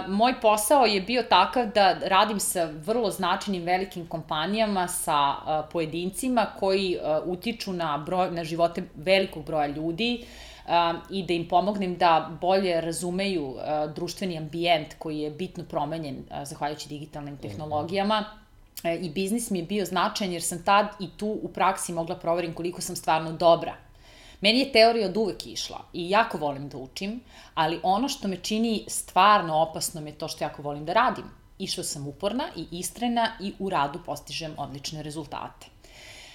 moj posao je bio takav da radim sa vrlo značajnim velikim kompanijama, sa pojedincima koji utiču na, broj, na živote velikog broja ljudi, i da im pomognem da bolje razumeju društveni ambijent koji je bitno promenjen zahvaljujući digitalnim mhm. tehnologijama. Uh, I biznis mi je bio značajan jer sam tad i tu u praksi mogla proverim koliko sam stvarno dobra Meni je teorija od uvek išla i jako volim da učim, ali ono što me čini stvarno opasnom je to što jako volim da radim i što sam uporna i istrena i u radu postižem odlične rezultate.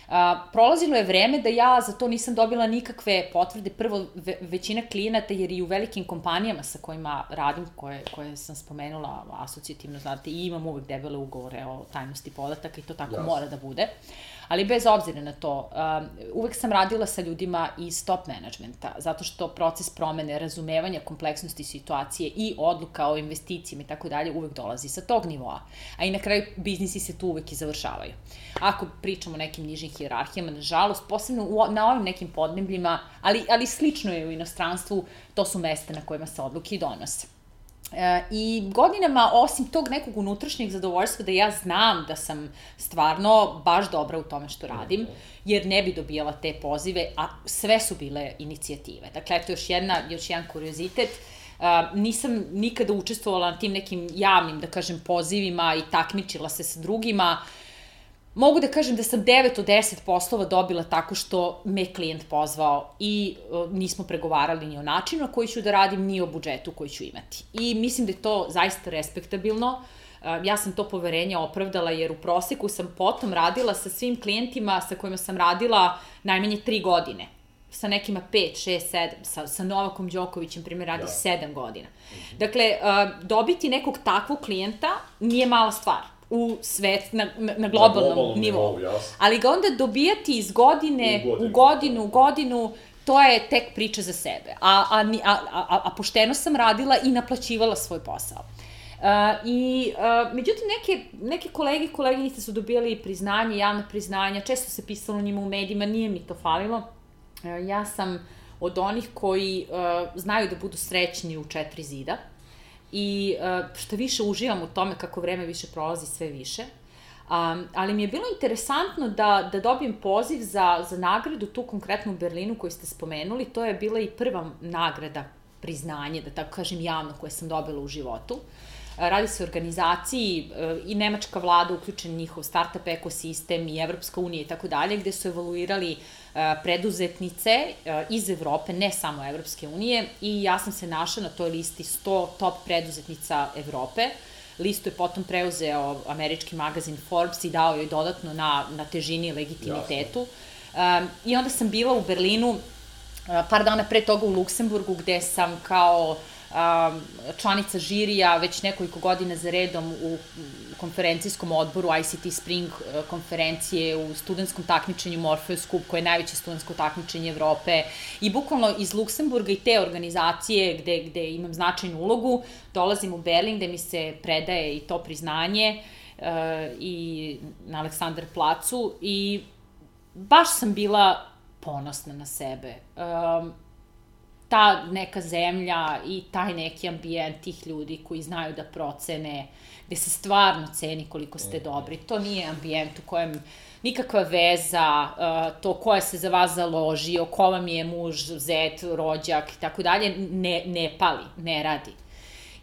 A, prolazilo je vreme da ja za to nisam dobila nikakve potvrde. Prvo, ve, većina klijenata, jer i u velikim kompanijama sa kojima radim, koje, koje sam spomenula asocijativno, znate, i imam uvek debele ugovore o tajnosti podataka i to tako yes. mora da bude. Uh, Ali bez obzira na to, um, uvek sam radila sa ljudima iz top managementa, zato što proces promene, razumevanja kompleksnosti situacije i odluka o investicijama i tako dalje uvek dolazi sa tog nivoa. A i na kraju biznisi se tu uvek i završavaju. Ako pričamo o nekim nižim hijerarhijama, nažalost, posebno u, na ovim nekim podnebljima, ali, ali slično je u inostranstvu, to su mesta na kojima se odluke i donose. I godinama, osim tog nekog unutrašnjeg zadovoljstva da ja znam da sam stvarno baš dobra u tome što radim, jer ne bi dobijala te pozive, a sve su bile inicijative. Dakle, eto još, jedna, još jedan kuriozitet. Uh, nisam nikada učestvovala na tim nekim javnim, da kažem, pozivima i takmičila se sa drugima. Uh, Mogu da kažem da sam 9 od 10 poslova dobila tako što me klijent pozvao i uh, nismo pregovarali ni o načinu na koji ću da radim, ni o budžetu koji ću imati. I mislim da je to zaista respektabilno. Uh, ja sam to poverenje opravdala jer u proseku sam potom radila sa svim klijentima sa kojima sam radila najmanje 3 godine sa nekima 5, 6, 7, sa, sa Novakom Đokovićem, primjer, radi da. 7 godina. Dakle, uh, dobiti nekog takvog klijenta nije mala stvar u svet, na, na globalnom, na globalnom nivou. nivou Ali ga onda dobijati iz godine u godinu, u godinu, u godinu to je tek priča za sebe. A, a, a, a, a pošteno sam radila i naplaćivala svoj posao. Uh, I, uh, međutim, neke, neke kolege i koleginice su dobijali priznanje, javne priznanja, često se pisalo njima u medijima, nije mi to falilo. Uh, ja sam od onih koji uh, znaju da budu srećni u četiri zida i uh, što više uživam u tome kako vreme više prolazi sve više. Um, ali mi je bilo interesantno da, da dobijem poziv za, za nagradu tu konkretno u Berlinu koju ste spomenuli. To je bila i prva nagrada, priznanje, da tako kažem javno, koje sam dobila u životu. Radi se o organizaciji e, i nemačka vlada uključen njihov startup ekosistem i Evropska unija i tako dalje, gde su evaluirali e, preduzetnice e, iz Evrope, ne samo Evropske unije, i ja sam se našla na toj listi 100 top preduzetnica Evrope. Listu je potom preuzeo američki magazin Forbes i dao joj dodatno na, na težini i legitimitetu. Um, I onda sam bila u Berlinu par dana pre toga u Luksemburgu gde sam kao um, članica žirija već nekoliko godina za redom u konferencijskom odboru ICT Spring e, konferencije u studentskom takmičenju Morpheus Cup, koje je najveće studentsko takmičenje Evrope. I bukvalno iz Luksemburga i te organizacije gde, gde imam značajnu ulogu, dolazim u Berlin gde mi se predaje i to priznanje uh, i na Aleksandar placu i baš sam bila ponosna na sebe. Um, ta neka zemlja i taj neki ambijent tih ljudi koji znaju da procene, gde se stvarno ceni koliko ste mhm. dobri. To nije ambijent u kojem nikakva veza, uh, to ko je se za vas založio, ko vam je muž, zet, rođak i tako dalje, ne, ne pali, ne radi.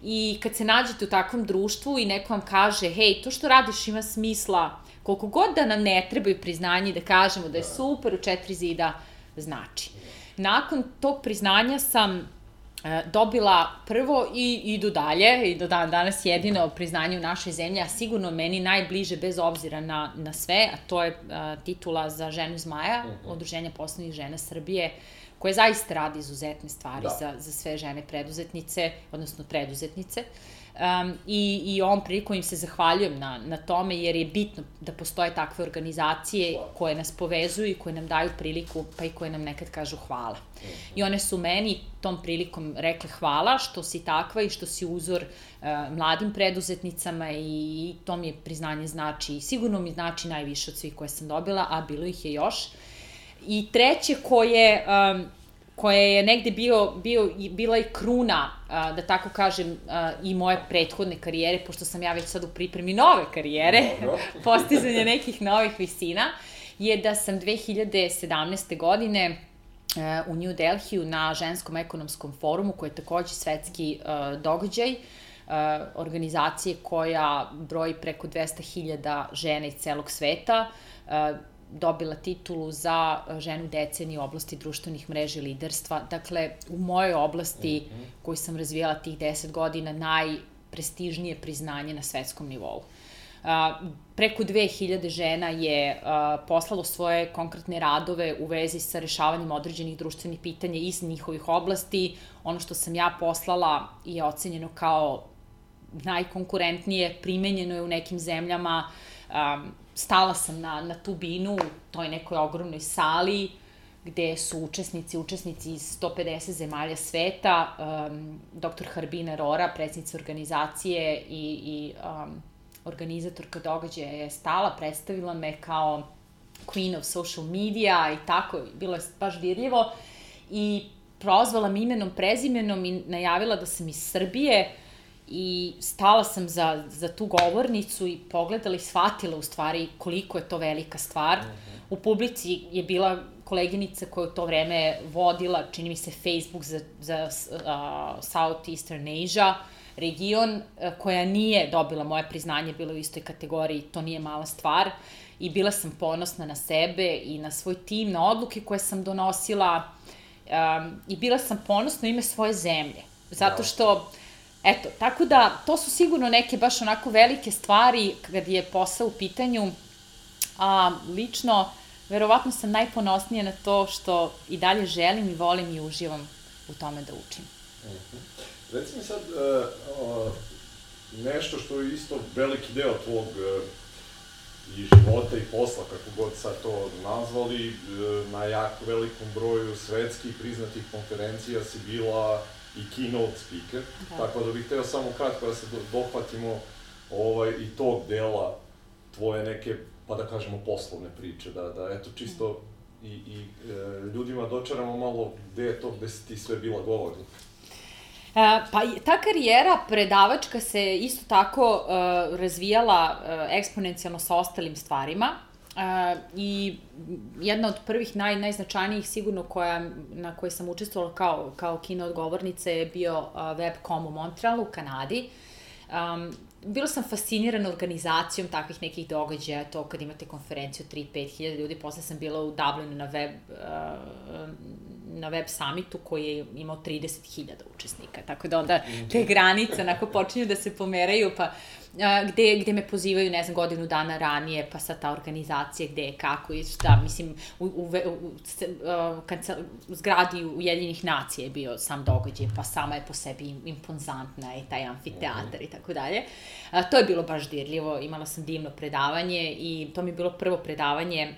I kad se nađete u takvom društvu i neko vam kaže, hej, to što radiš ima smisla, koliko god da nam ne trebaju priznanje da kažemo da je super u četiri zida, znači. Nakon tog priznanja sam e, dobila prvo i idu dalje i do dan danas jedino priznanje u našoj zemlji, a sigurno meni najbliže bez obzira na, na sve, a to je a, e, titula za ženu zmaja, uh mhm. -huh. Udruženja poslovnih žena Srbije, koje zaista radi izuzetne stvari da. za, za sve žene preduzetnice, odnosno preduzetnice. Uh, Um, i, I ovom prilikom im se zahvaljujem na, na tome jer je bitno da postoje takve organizacije koje nas povezuju i koje nam daju priliku pa i koje nam nekad kažu hvala. I one su meni tom prilikom rekle hvala što si takva i što si uzor uh, mladim preduzetnicama i, i to mi je priznanje znači i sigurno mi znači najviše od svih koje sam dobila, a bilo ih je još. I treće koje um, koje je negde bio, bio, bila i kruna, a, da tako kažem, a, i moje prethodne karijere, pošto sam ja već sad u pripremi nove karijere, *laughs* postizanje nekih novih visina, je da sam 2017. godine u New Delhiju na ženskom ekonomskom forumu, koji je takođe svetski uh, događaj, uh, organizacije koja broji preko 200.000 žena iz celog sveta, dobila titulu za e, ženu decenije u oblasti društvenih mreža i liderstva. Dakle, u mojoj oblasti mm -hmm. koju sam razvijala tih 10 godina, najprestižnije priznanje na svetskom nivou. Uh, preko 2000 žena je uh, poslalo svoje konkretne radove u vezi sa rešavanjem određenih društvenih pitanja iz njihovih oblasti. Ono što sam ja poslala je ocenjeno kao najkonkurentnije, primenjeno je u nekim zemljama, um, stala sam na, na tu binu u toj nekoj ogromnoj sali gde su učesnici, učesnici iz 150 zemalja sveta, um, dr. Harbina Rora, predsjednica organizacije i, i um, organizatorka događaja je stala, predstavila me kao queen of social media i tako, bilo je baš dirljivo i prozvala me imenom, prezimenom i najavila da sam iz Srbije, i stala sam za, za tu govornicu i pogledala i shvatila u stvari koliko je to velika stvar. Uh -huh. U publici je bila koleginica koja u to vreme vodila, čini mi se, Facebook za, za uh, Southeastern Asia region, uh, koja nije dobila moje priznanje, bila u istoj kategoriji, to nije mala stvar. I bila sam ponosna na sebe i na svoj tim, na odluke koje sam donosila um, i bila sam ponosna ime svoje zemlje. Zato što Eto, tako da, to su sigurno neke baš onako velike stvari kad je posao u pitanju, a lično, verovatno sam najponosnija na to što i dalje želim i volim i uživam u tome da učim. Mm. Reci mi sad, uh, nešto što je isto veliki deo tvog uh, i života i posla, kako god sad to nazvali, na jako velikom broju svetskih priznatih konferencija si bila i keynote speaker, da. tako da bih hteo samo kratko da se dohvatimo ovaj, i tog dela tvoje neke, pa da kažemo, poslovne priče, da, da eto, čisto i, i e, ljudima dočaramo malo gde je to gde si ti sve bila govornik. E, pa ta karijera predavačka se isto tako uh, razvijala uh, eksponencijalno sa ostalim stvarima. Uh, I jedna od prvih naj, najznačajnijih sigurno koja, na kojoj sam učestvovala kao, kao kino odgovornica je bio uh, Webcom u Montrealu u Kanadi. Um, bila sam fascinirana organizacijom takvih nekih događaja, to kad imate konferenciju 3-5 hiljada ljudi, posle sam bila u Dublinu na web, uh, na web summitu koji je imao 30.000 učesnika, tako da onda te granice onako počinju da se pomeraju, pa gde, gde me pozivaju, ne znam, godinu dana ranije, pa sa ta organizacija gde je, kako i šta, mislim, u, u, u, u, kad sam, u zgradi Ujedinjenih nacija je bio sam događaj, pa sama je po sebi imponzantna i taj amfiteatar i tako dalje. To je bilo baš dirljivo, imala sam divno predavanje i to mi je bilo prvo predavanje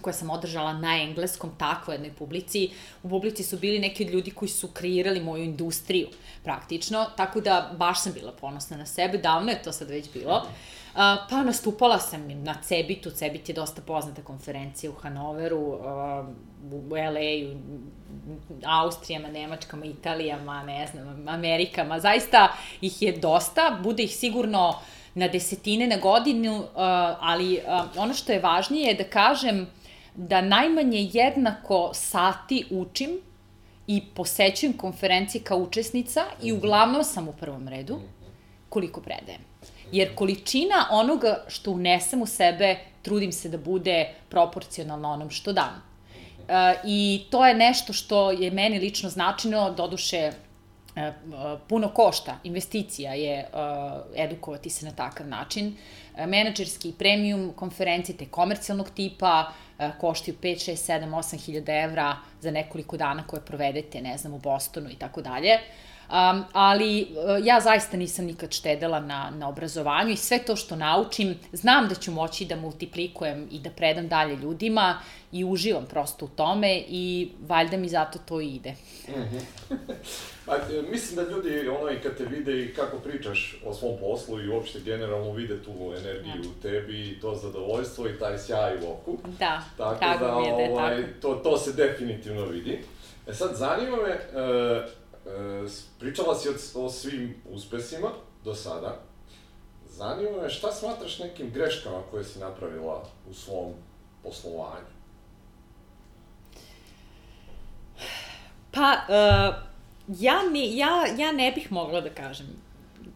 koje sam održala na engleskom, takvo jednoj publici. U publici su bili neki od ljudi koji su kreirali moju industriju, praktično, tako da baš sam bila ponosna na sebe, davno je to sad već bilo. Pa nastupala sam na Cebitu, Cebit je dosta poznata konferencija u Hanoveru, u LA, u Austrijama, Nemačkama, Italijama, ne znam, Amerikama, zaista ih je dosta, bude ih sigurno na desetine na godinu, ali ono što je važnije je da kažem da najmanje jednako sati učim i posećujem konferencije kao učesnica i uglavnom sam u prvom redu koliko predajem. Jer količina onoga što unesem u sebe, trudim se da bude proporcionalna onom što dam. E, I to je nešto što je meni lično značajno, doduše puno košta, investicija je uh, edukovati se na takav način. Menadžerski premium konferencije te komercijalnog tipa, E, koštaju 5, 6, 7, 8 hiljada evra za nekoliko dana koje provedete, ne znam, u Bostonu i tako dalje. Um, ali uh, ja zaista nisam nikad štedela na, na obrazovanju i sve to što naučim, znam da ću moći da multiplikujem i da predam dalje ljudima i uživam prosto u tome i valjda mi zato to ide. Mm -hmm. A, e, mislim da ljudi, ono, i kad te vide i kako pričaš o svom poslu i uopšte generalno vide tu energiju u tebi i to zadovoljstvo i taj sjaj u oku. Da, tako, tako da, mi je da je ovaj, tako. To, to se definitivno vidi. E sad, zanima me, uh, pričala si o, o svim uspesima do sada. Zanima me šta smatraš nekim greškama koje si napravila u svom poslovanju? Pa, uh, ja, mi, ja, ja ne bih mogla da kažem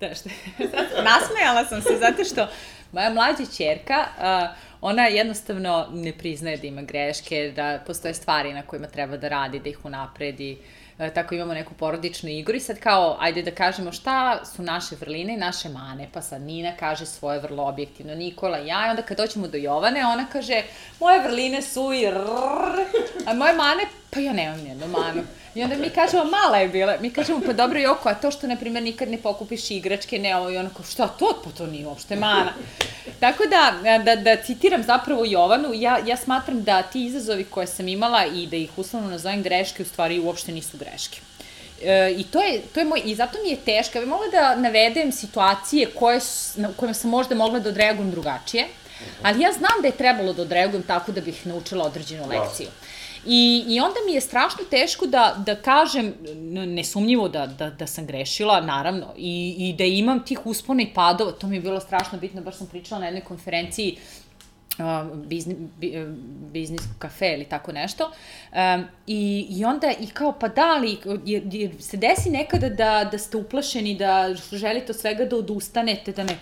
da što, *laughs* nasmejala sam se zato što moja mlađa čerka, uh, ona jednostavno ne priznaje da ima greške, da postoje stvari na kojima treba da radi, da ih unapredi. Uh, tako imamo neku porodičnu igru i sad kao, ajde da kažemo šta su naše vrline i naše mane, pa sad Nina kaže svoje vrlo objektivno, Nikola i ja, i onda kad doćemo do Jovane, ona kaže, moje vrline su i rrrr, a moje mane, pa ja nemam nijednu manu. I onda mi kažemo, mala je bila, mi kažemo, pa dobro Joko, a to što, na primjer, nikad ne pokupiš igračke, ne ovo, i onako, šta to, pa to nije uopšte mana. Tako da, da, da citiram zapravo Jovanu, ja, ja smatram da ti izazovi koje sam imala i da ih uslovno nazovem greške, u stvari uopšte nisu greške. E, I to je, to je moj, i zato mi je teško. Ja bih mogla da navedem situacije koje, na kojima sam možda mogla da odreagujem drugačije, ali ja znam da je trebalo da odreagujem tako da bih naučila određenu lekciju. Da. I, I onda mi je strašno teško da, da kažem, nesumnjivo da, da, da sam grešila, naravno, i, i da imam tih uspona i padova, to mi je bilo strašno bitno, baš sam pričala na jednoj konferenciji biznis, biznis kafe ili tako nešto. Um, i, I onda i kao, pa da li, jer, jer se desi nekada da, da ste uplašeni, da želite od svega da odustanete, da ne,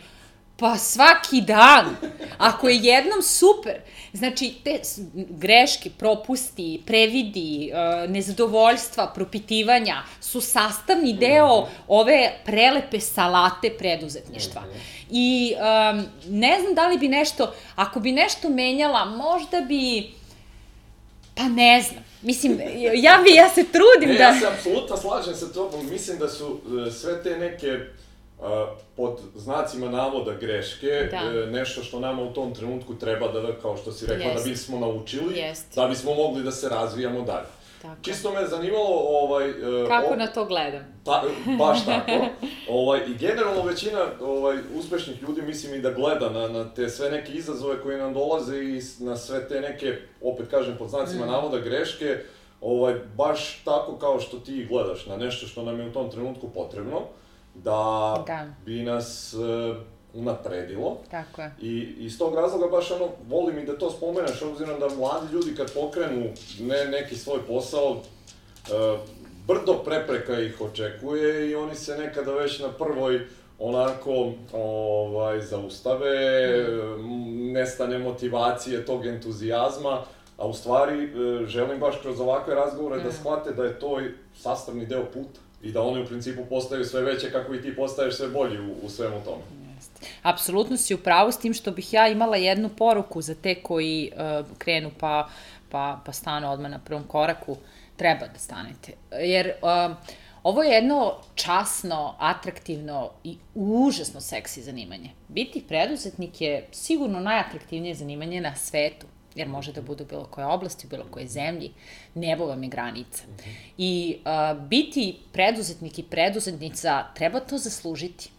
Pa svaki dan. Ako je jednom super. Znači, te greške, propusti, previdi, e, nezadovoljstva, propitivanja su sastavni deo ove prelepe salate preduzetništva. I um, ne znam da li bi nešto, ako bi nešto menjala, možda bi, pa ne znam, Mislim, ja bi, ja se trudim ne, da... Ja se apsolutno slažem sa tobom, mislim da su e, sve te neke pod znacima navoda greške, da. E, nešto što nama u tom trenutku treba da, kao što si rekla, Jest. da bismo naučili, Jest. da bismo mogli da se razvijamo dalje. Tako. Čisto me zanimalo, ovaj... e, Kako o- na to gledam? Ta, baš *laughs* tako. ovaj, I generalno većina ovaj, uspešnih ljudi mislim i da gleda na, na te sve neke izazove koji nam dolaze i na sve te neke, opet kažem pod znacima Mm. navoda, greške, ovaj, baš tako kao što ti gledaš na nešto što nam je u tom trenutku potrebno, da, Da. bi nas e, unapredilo. Tako je. I iz tog razloga baš ono, volim i da to spomeneš, obzirom da mladi ljudi kad pokrenu ne, neki svoj posao, e, brdo prepreka ih očekuje i oni se nekada već na prvoj onako ovaj, zaustave, m, nestane motivacije, tog entuzijazma, a u stvari e, želim baš kroz ovakve razgovore da shvate da je to sastavni deo puta i da oni u principu postaju sve veće kako i ti postaješ sve bolji u, u svemu tome. Jeste. Apsolutno si u pravu s tim što bih ja imala jednu poruku za te koji uh, krenu pa, pa, pa stanu odmah na prvom koraku. Treba da stanete. Jer uh, ovo je jedno časno, atraktivno i užasno seksi zanimanje. Biti preduzetnik je sigurno najatraktivnije zanimanje na svetu jer može da bude u bilo koje oblasti, u bilo koje zemlji, nebo vam je granica. I uh, biti preduzetnik i preduzetnica treba to zaslužiti.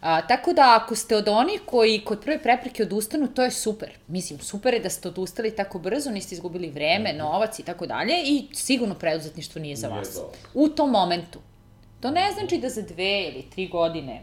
A, tako da ako ste od onih koji kod prve prepreke odustanu, to je super. Mislim, super je da ste odustali tako brzo, niste izgubili vreme, novac i tako dalje i sigurno preduzetništvo nije za Nije vas. vas. U tom momentu. To ne znači da za dve ili tri godine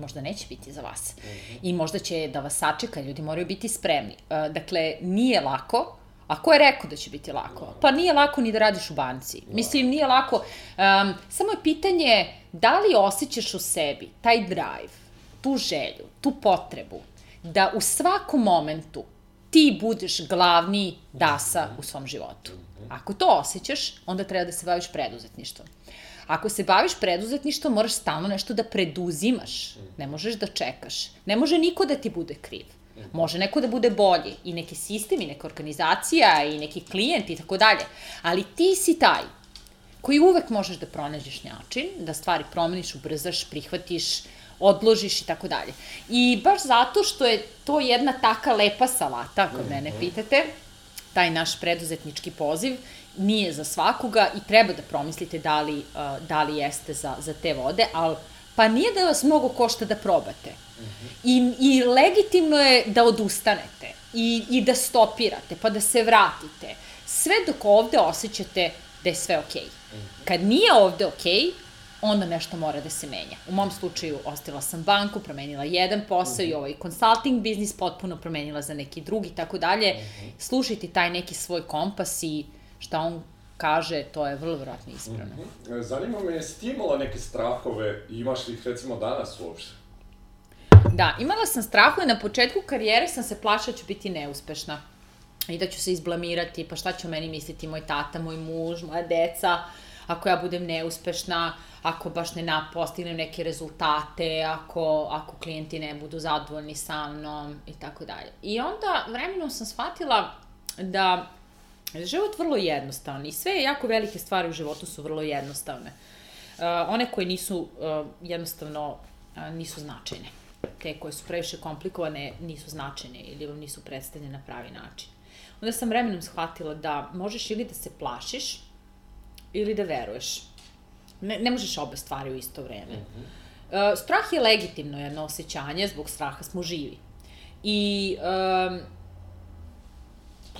možda neće biti za vas. I možda će da vas sačeka, ljudi moraju biti spremni. E, Dakle, nije lako, A ko je rekao da će biti lako? Pa nije lako ni da radiš u banci. Mislim, nije lako. Um, samo je pitanje da li osjećaš u sebi taj drive, tu želju, tu potrebu, da u svakom momentu ti budeš glavni dasa u svom životu. Ako to osjećaš, onda treba da se baviš preduzetništvom. Ako se baviš preduzetništvom, moraš stalno nešto da preduzimaš. Ne možeš da čekaš. Ne može niko da ti bude kriv. Može neko da bude bolji, i neki sistem, i neka organizacija, i neki klijent i tako dalje. Ali ti si taj koji uvek možeš da pronađeš način, da stvari promeniš, ubrzaš, prihvatiš, odložiš i tako dalje. I baš zato što je to jedna taka lepa salata, ako mene pitate, taj naš preduzetnički poziv nije za svakoga i treba da promislite da li, uh, da li jeste za, za te vode, ali pa nije da vas mnogo košta da probate. I, I legitimno je da odustanete i, i da stopirate, pa da se vratite. Sve dok ovde osjećate da je sve okej. Kad nije ovde okej, onda nešto mora da se menja. U mom slučaju ostavila sam banku, promenila jedan posao i ovaj consulting biznis potpuno promenila za neki drugi, tako dalje. Slušajte taj neki svoj kompas i šta on kaže, to je vrlo vjerojatno ispravno. E, Zanima me, jesi ti imala neke strahove imaš li ih recimo danas uopšte? Da, imala sam strahu i na početku karijere sam se plašila da ću biti neuspešna i da ću se izblamirati, pa šta će o meni misliti moj tata, moj muž, moja deca, ako ja budem neuspešna, ako baš ne postignem neke rezultate, ako, ako klijenti ne budu zadovoljni sa mnom i tako dalje. I onda vremenom sam shvatila da život vrlo jednostavan i sve jako velike stvari u životu su vrlo jednostavne. Uh, one koje nisu uh, jednostavno uh, nisu značajne. Te koje su previše komplikovane nisu značajne ili vam nisu predstavljene na pravi način. Onda sam vremenom shvatila da možeš ili da se plašiš ili da veruješ. Ne, ne možeš obe stvari u isto vreme. Uh, strah je legitimno jedno osjećanje, zbog straha smo živi. I um,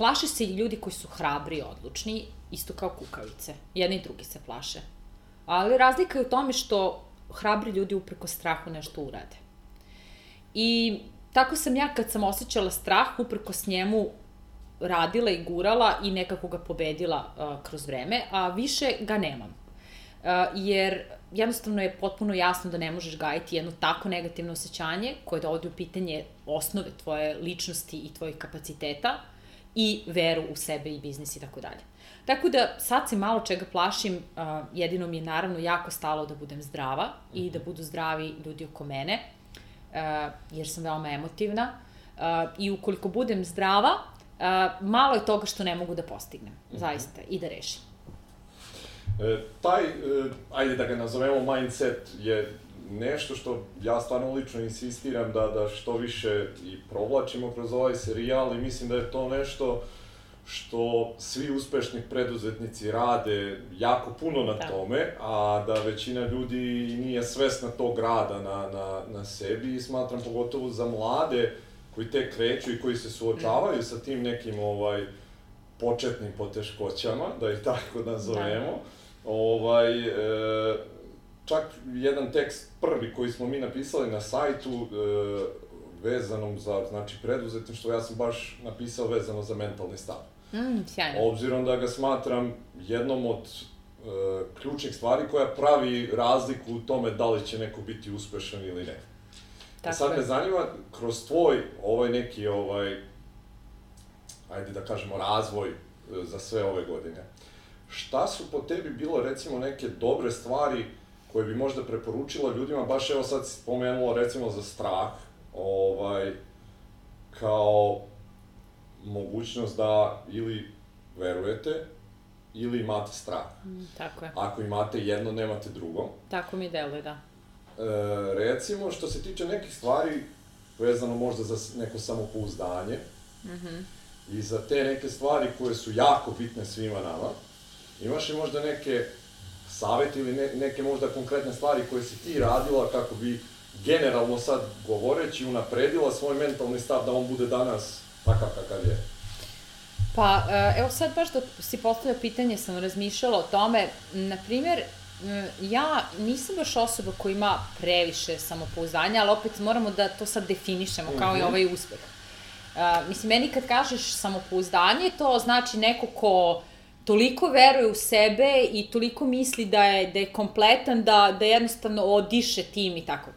plaše se i ljudi koji su hrabri i odlučni, isto kao kukavice. Jedni i drugi se plaše. Ali razlika je u tome što hrabri ljudi upreko strahu nešto urade. I tako sam ja kad sam osjećala strah, upreko s njemu radila i gurala i nekako ga pobedila uh, kroz vreme, a više ga nemam. Uh, jer jednostavno je potpuno jasno da ne možeš gajiti jedno tako negativno osjećanje koje dovodi u pitanje osnove tvoje ličnosti i tvojih kapaciteta i veru u sebe i biznis i tako dalje. Tako da sad se malo čega plašim, uh, jedino mi je naravno jako stalo da budem zdrava i da budu zdravi ljudi oko mene, uh, jer sam veoma emotivna uh, i ukoliko budem zdrava, uh, malo je toga što ne mogu da postignem, zaista, i da rešim. E, taj, e, ajde da ga nazovemo mindset, je nešto što ja stvarno lično insistiram da, da što više i provlačimo kroz ovaj serijal i mislim da je to nešto što svi uspešni preduzetnici rade jako puno na Da. tome, a da većina ljudi nije svesna tog rada na, na, na sebi i smatram pogotovo za mlade koji tek kreću i koji se suočavaju sa tim nekim ovaj početnim poteškoćama, da ih tako nazovemo. Ovaj, e, čak jedan tekst prvi koji smo mi napisali na sajtu e, vezanom za znači preduzetništvo, ja sam baš napisao vezano za mentalni stav. Mm, sjajno. Obzirom da ga smatram jednom od e, ključnih stvari koja pravi razliku u tome da li će neko biti uspešan ili ne. Tako Tako sad me zanima, kroz tvoj ovaj neki, ovaj, ajde da kažemo, razvoj e, za sve ove godine, šta su po tebi bilo recimo neke dobre stvari koje bi možda preporučila ljudima, baš evo sad si spomenula recimo za strah, ovaj, kao mogućnost da ili verujete ili imate strah. Mm, tako je. Ako imate jedno, nemate drugo. Tako mi deluje, da. E, recimo, što se tiče nekih stvari vezano možda za neko samopouzdanje Mhm. i za te neke stvari koje su jako bitne svima nama, imaš li možda neke savete ili ne, neke možda konkretne stvari koje si ti radila kako bi generalno sad govoreći unapredila svoj mentalni stav da on bude danas takav kakav je? Pa, e, evo sad baš dok si postavio pitanje sam razmišljala o tome, na primjer, m, ja nisam baš osoba koja ima previše samopouzdanja, ali opet moramo da to sad definišemo, kao i Mhm. ovaj uspeh. A, mislim, meni kad kažeš samopouzdanje, to znači neko ko toliko veruje u sebe i toliko misli da je, da je kompletan, da, da jednostavno odiše tim i tako.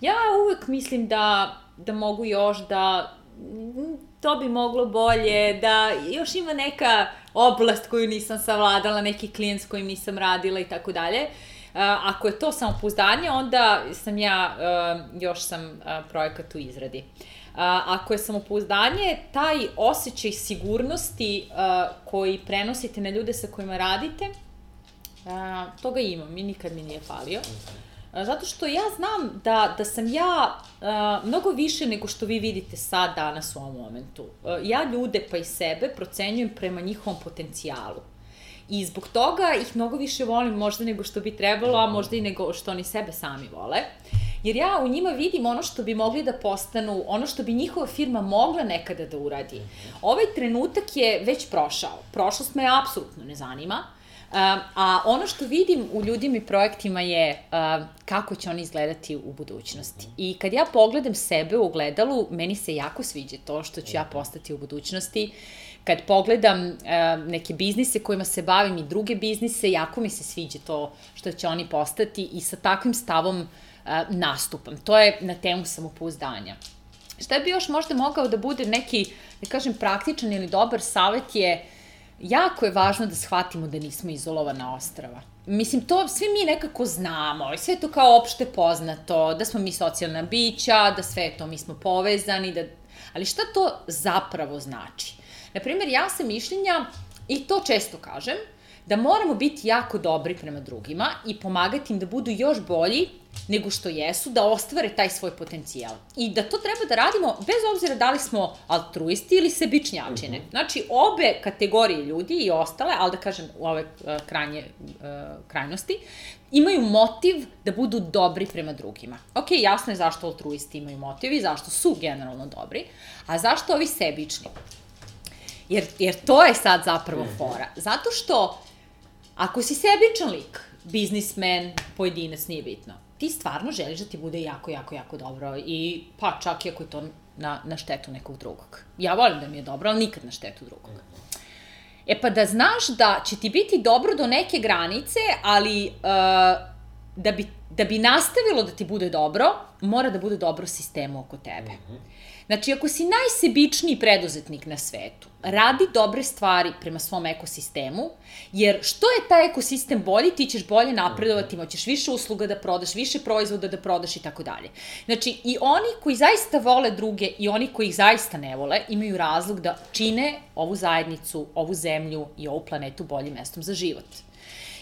Ja uvek mislim da, da mogu još da to bi moglo bolje, da još ima neka oblast koju nisam savladala, neki klijent s kojim nisam radila i tako dalje. A, Ako je to samopouzdanje, onda sam ja, uh, još sam uh, projekat u izradi. A, ako je samopouzdanje, taj osjećaj sigurnosti uh, koji prenosite na ljude sa kojima radite, a, toga imam i nikad mi nije falio. A, Zato što ja znam da, da sam ja a, mnogo više nego što vi vidite sad danas u ovom momentu. A, ja ljude pa i sebe procenjujem prema njihovom potencijalu. I zbog toga ih mnogo više volim možda nego što bi trebalo, a možda i nego što oni sebe sami vole. Jer ja u njima vidim ono što bi mogli da postanu, ono što bi njihova firma mogla nekada da uradi. Ovaj trenutak je već prošao. Prošlost me apsolutno ne zanima. Um, a ono što vidim u ljudima i projektima je um, kako će oni izgledati u budućnosti. I kad ja pogledam sebe u ogledalu, meni se jako sviđa to što ću ja postati u budućnosti. Kad pogledam um, neke biznise kojima se bavim i druge biznise, jako mi se sviđa to što će oni postati i sa takvim stavom uh, nastupam. To je na temu samopouzdanja. Šta bi još možda mogao da bude neki, da kažem, praktičan ili dobar savet je jako je važno da shvatimo da nismo izolovana ostrava. Mislim, to svi mi nekako znamo, i sve je to kao opšte poznato, da smo mi socijalna bića, da sve to mi smo povezani, da... ali šta to zapravo znači? Naprimer, ja sam mišljenja, i to često kažem, da moramo biti jako dobri prema drugima i pomagati im da budu još bolji nego što jesu, da ostvare taj svoj potencijal. I da to treba da radimo bez obzira da li smo altruisti ili sebičnjačine. Znači, obe kategorije ljudi i ostale, ali da kažem u ove uh, krajnje uh, krajnosti, imaju motiv da budu dobri prema drugima. Ok, jasno je zašto altruisti imaju motiv i zašto su generalno dobri, a zašto ovi sebični? Jer, jer to je sad zapravo fora. Zato što ako si sebičan lik, biznismen, pojedinac, nije bitno, ti stvarno želiš da ti bude jako, jako, jako dobro i pa čak i ako je to na, na štetu nekog drugog. Ja volim da mi je dobro, ali nikad na štetu drugog. E pa da znaš da će ti biti dobro do neke granice, ali uh, da, bi, da bi nastavilo da ti bude dobro, mora da bude dobro sistemu oko tebe. Znači, ako si najsebičniji preduzetnik na svetu, radi dobre stvari prema svom ekosistemu, jer što je taj ekosistem bolji, ti ćeš bolje napredovati, moćeš više usluga da prodaš, više proizvoda da prodaš i tako dalje. Znači, i oni koji zaista vole druge i oni koji ih zaista ne vole, imaju razlog da čine ovu zajednicu, ovu zemlju i ovu planetu boljim mestom za život.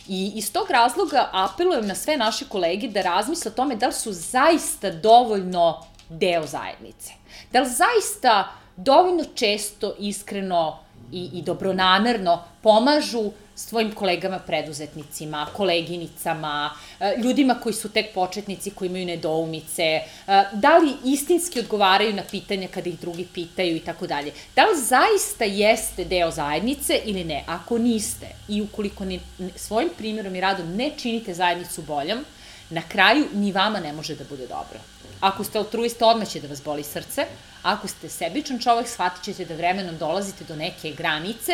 I iz tog razloga apelujem na sve naše kolege da razmisle o tome da li su zaista dovoljno deo zajednice. Da li zaista dovoljno često, iskreno i, i dobronamerno pomažu svojim kolegama preduzetnicima, koleginicama, e, ljudima koji su tek početnici, koji imaju nedoumice, e, da li istinski odgovaraju na pitanja kada ih drugi pitaju i tako dalje. Da li zaista jeste deo zajednice ili ne? Ako niste i ukoliko ni, svojim primjerom i radom ne činite zajednicu boljom, na kraju ni vama ne može da bude dobro. Ako ste altruista, odmah će da vas boli srce. Ako ste sebičan čovek, shvatit ćete da vremenom dolazite do neke granice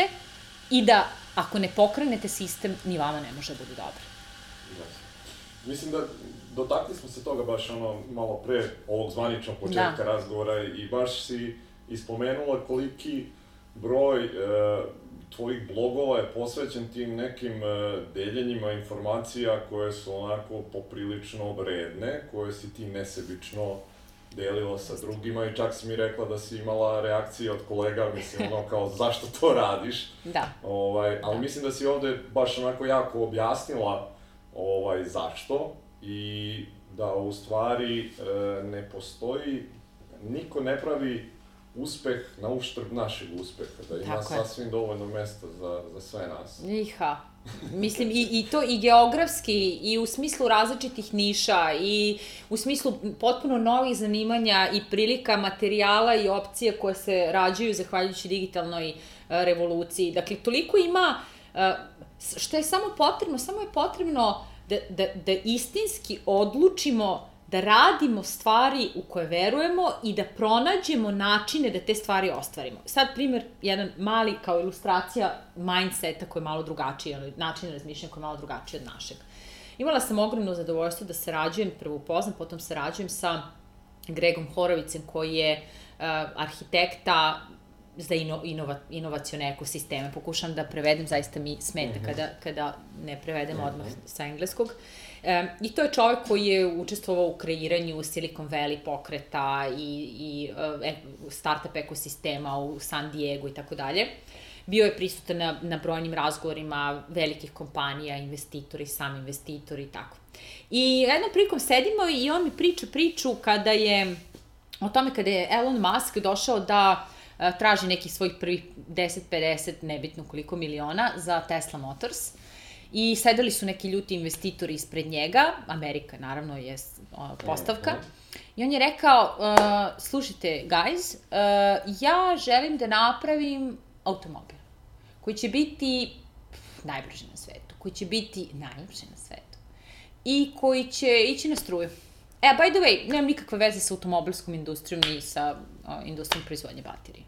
i da ako ne pokrenete sistem, ni vama ne može da bude dobro. Mislim da dotakli smo se toga baš ono malo pre ovog zvaničnog početka da. razgovora i baš si ispomenula koliki broj e, tvojih blogova je posvećen tim nekim e, deljenjima informacija koje su onako poprilično vredne, koje si ti nesebično delila sa drugima i čak si mi rekla da si imala reakcije od kolega, mislim, ono kao *laughs* zašto to radiš. Da. Ovaj, ali da. mislim da si ovde baš onako jako objasnila ovaj, zašto i da u stvari e, ne postoji, niko ne pravi uspeh na uštrb našeg uspeha, da ima Tako sasvim je. dovoljno mesta za, za sve nas. Iha. Mislim, i, i to i geografski, i u smislu različitih niša, i u smislu potpuno novih zanimanja i prilika materijala i opcija koje se rađaju zahvaljujući digitalnoj uh, revoluciji. Dakle, toliko ima, uh, što je samo potrebno, samo je potrebno da, da, da istinski odlučimo da radimo stvari u koje verujemo i da pronađemo načine da te stvari ostvarimo. Sad, primer, jedan mali kao ilustracija mindseta koji je malo drugačiji, ali način razmišljanja koji je malo drugačiji od našeg. Imala sam ogromno zadovoljstvo da sarađujem, prvo upoznam, potom sarađujem sa Gregom Horovicem koji je uh, arhitekta za ino, inova, inovacione ekosisteme. Pokušam da prevedem, zaista mi smeta mm -hmm. kada, kada ne prevedem mm -hmm. odmah sa engleskog. Uh, E, I to je čovek koji je učestvovao u kreiranju Silicon Valley pokreta i, i e, startup ekosistema u San Diego i tako dalje. Bio je prisutan na, na brojnim razgovorima velikih kompanija, investitori, sami investitori i tako. I jednom prikom sedimo i on mi priča priču kada je, o tome kada je Elon Musk došao da e, traži nekih svojih prvih 10-50, nebitno koliko miliona za Tesla Motors I sedeli su neki ljuti investitori ispred njega, Amerika naravno je postavka, i on je rekao, uh, slušajte, guys, uh, ja želim da napravim automobil koji će biti najbrži na svetu, koji će biti najbrži na svetu i koji će ići na struju. E, by the way, nemam nikakve veze sa automobilskom industrijom ni sa uh, industrijom proizvodnje baterije.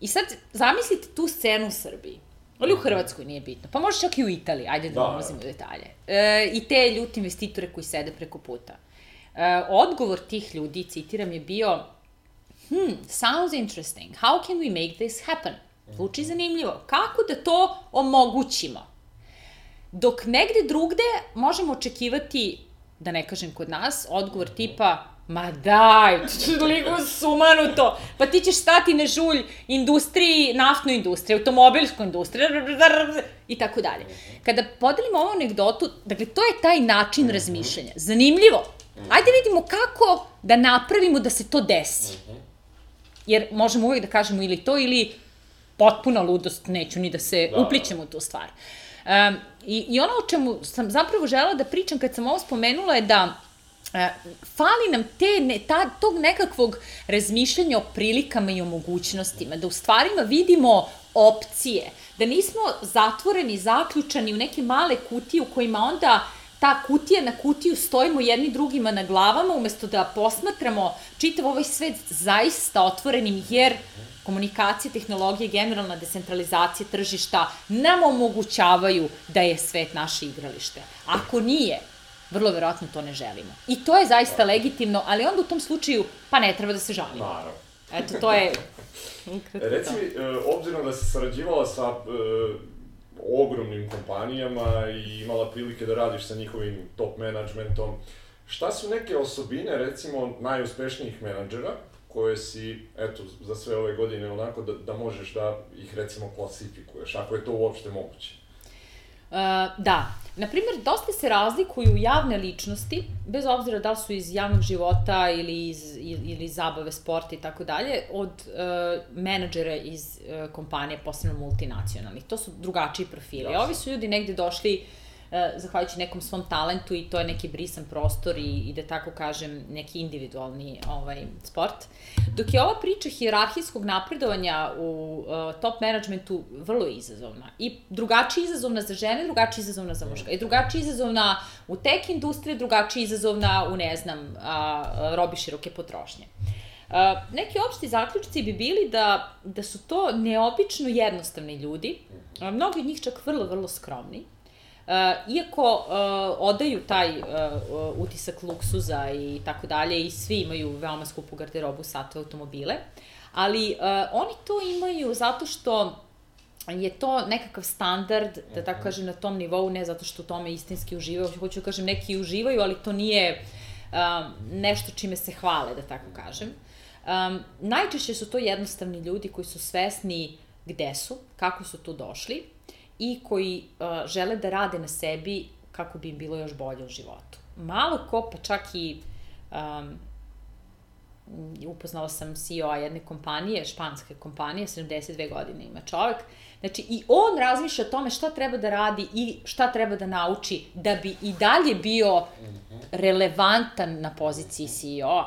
I sad, zamislite tu scenu u Srbiji Ali u Hrvatskoj nije bitno. Pa može čak i u Italiji, ajde da, da ulazimo u detalje. E, I te ljuti investitore koji sede preko puta. E, odgovor tih ljudi, citiram, je bio hmm, sounds interesting. How can we make this happen? Zvuči zanimljivo. Kako da to omogućimo? Dok negde drugde možemo očekivati, da ne kažem kod nas, odgovor tipa Ma daj, toliko sumanuto. Pa ti ćeš stati na žulj industriji, naftnoj industriji, automobilskoj industriji, i tako dalje. Kada podelimo ovu anegdotu, dakle, to je taj način razmišljanja. Zanimljivo. Ajde vidimo kako da napravimo da se to desi. Jer možemo uvijek da kažemo ili to, ili potpuna ludost, neću ni da se da, uplićem u tu stvar. Um, i, I ono o čemu sam zapravo žela da pričam kad sam ovo spomenula je da fali nam te, ne, ta, tog nekakvog razmišljanja o prilikama i o mogućnostima, da u stvarima vidimo opcije, da nismo zatvoreni, zaključani u neke male kutije u kojima onda ta kutija na kutiju stojimo jedni drugima na glavama umesto da posmatramo čitav ovaj svet zaista otvorenim jer komunikacija, tehnologija, generalna decentralizacija tržišta nam omogućavaju da je svet naše igralište. Ako nije, vrlo verovatno to ne želimo. I to je zaista legitimno, ali onda u tom slučaju, pa ne treba da se žalimo. Naravno. Eto, to je... Reci mi, e, obzirom da si sarađivala sa e, ogromnim kompanijama i imala prilike da radiš sa njihovim top managementom, šta su neke osobine, recimo, najuspešnijih menadžera, koje si, eto, za sve ove godine onako da, da možeš da ih, recimo, klasifikuješ, ako je to uopšte moguće? da, Naprimjer, dosta se razlikuju javne ličnosti, bez obzira da li su iz javnog života ili iz, ili iz zabave, sporta i tako dalje, od uh, menadžera iz uh, kompanije, posebno multinacionalnih. To su drugačiji profili. Ovi su ljudi negde došli uh, E, zahvaljujući nekom svom talentu i to je neki brisan prostor i, i da tako kažem neki individualni ovaj, sport. Dok je ova priča hijerarhijskog napredovanja u uh, top managementu vrlo izazovna i drugačije izazovna za žene, drugačije izazovna za muška i drugačije izazovna u tech industriji, drugačije izazovna u ne znam, uh, robi široke potrošnje. Uh, neki opšti zaključci bi bili da, da su to neobično jednostavni ljudi, mnogi od njih čak vrlo, vrlo skromni, iako uh, odaju taj uh, utisak luksuza i tako dalje i svi imaju veoma skupu garderobu, satove, automobile, ali uh, oni to imaju zato što je to nekakav standard, da tako mhm. kažem, na tom nivou, ne zato što u tome istinski uživaju, hoću da kažem, neki uživaju, ali to nije um, nešto čime se hvale, da tako kažem. Um, najčešće su to jednostavni ljudi koji su svesni gde su, kako su tu došli, i koji uh, žele da rade na sebi kako bi im bilo još bolje u životu. Malo ko, pa čak i um, upoznala sam CEO-a jedne kompanije, španske kompanije, 72 godine ima čovek, znači i on razmišlja o tome šta treba da radi i šta treba da nauči da bi i dalje bio relevantan na poziciji CEO-a.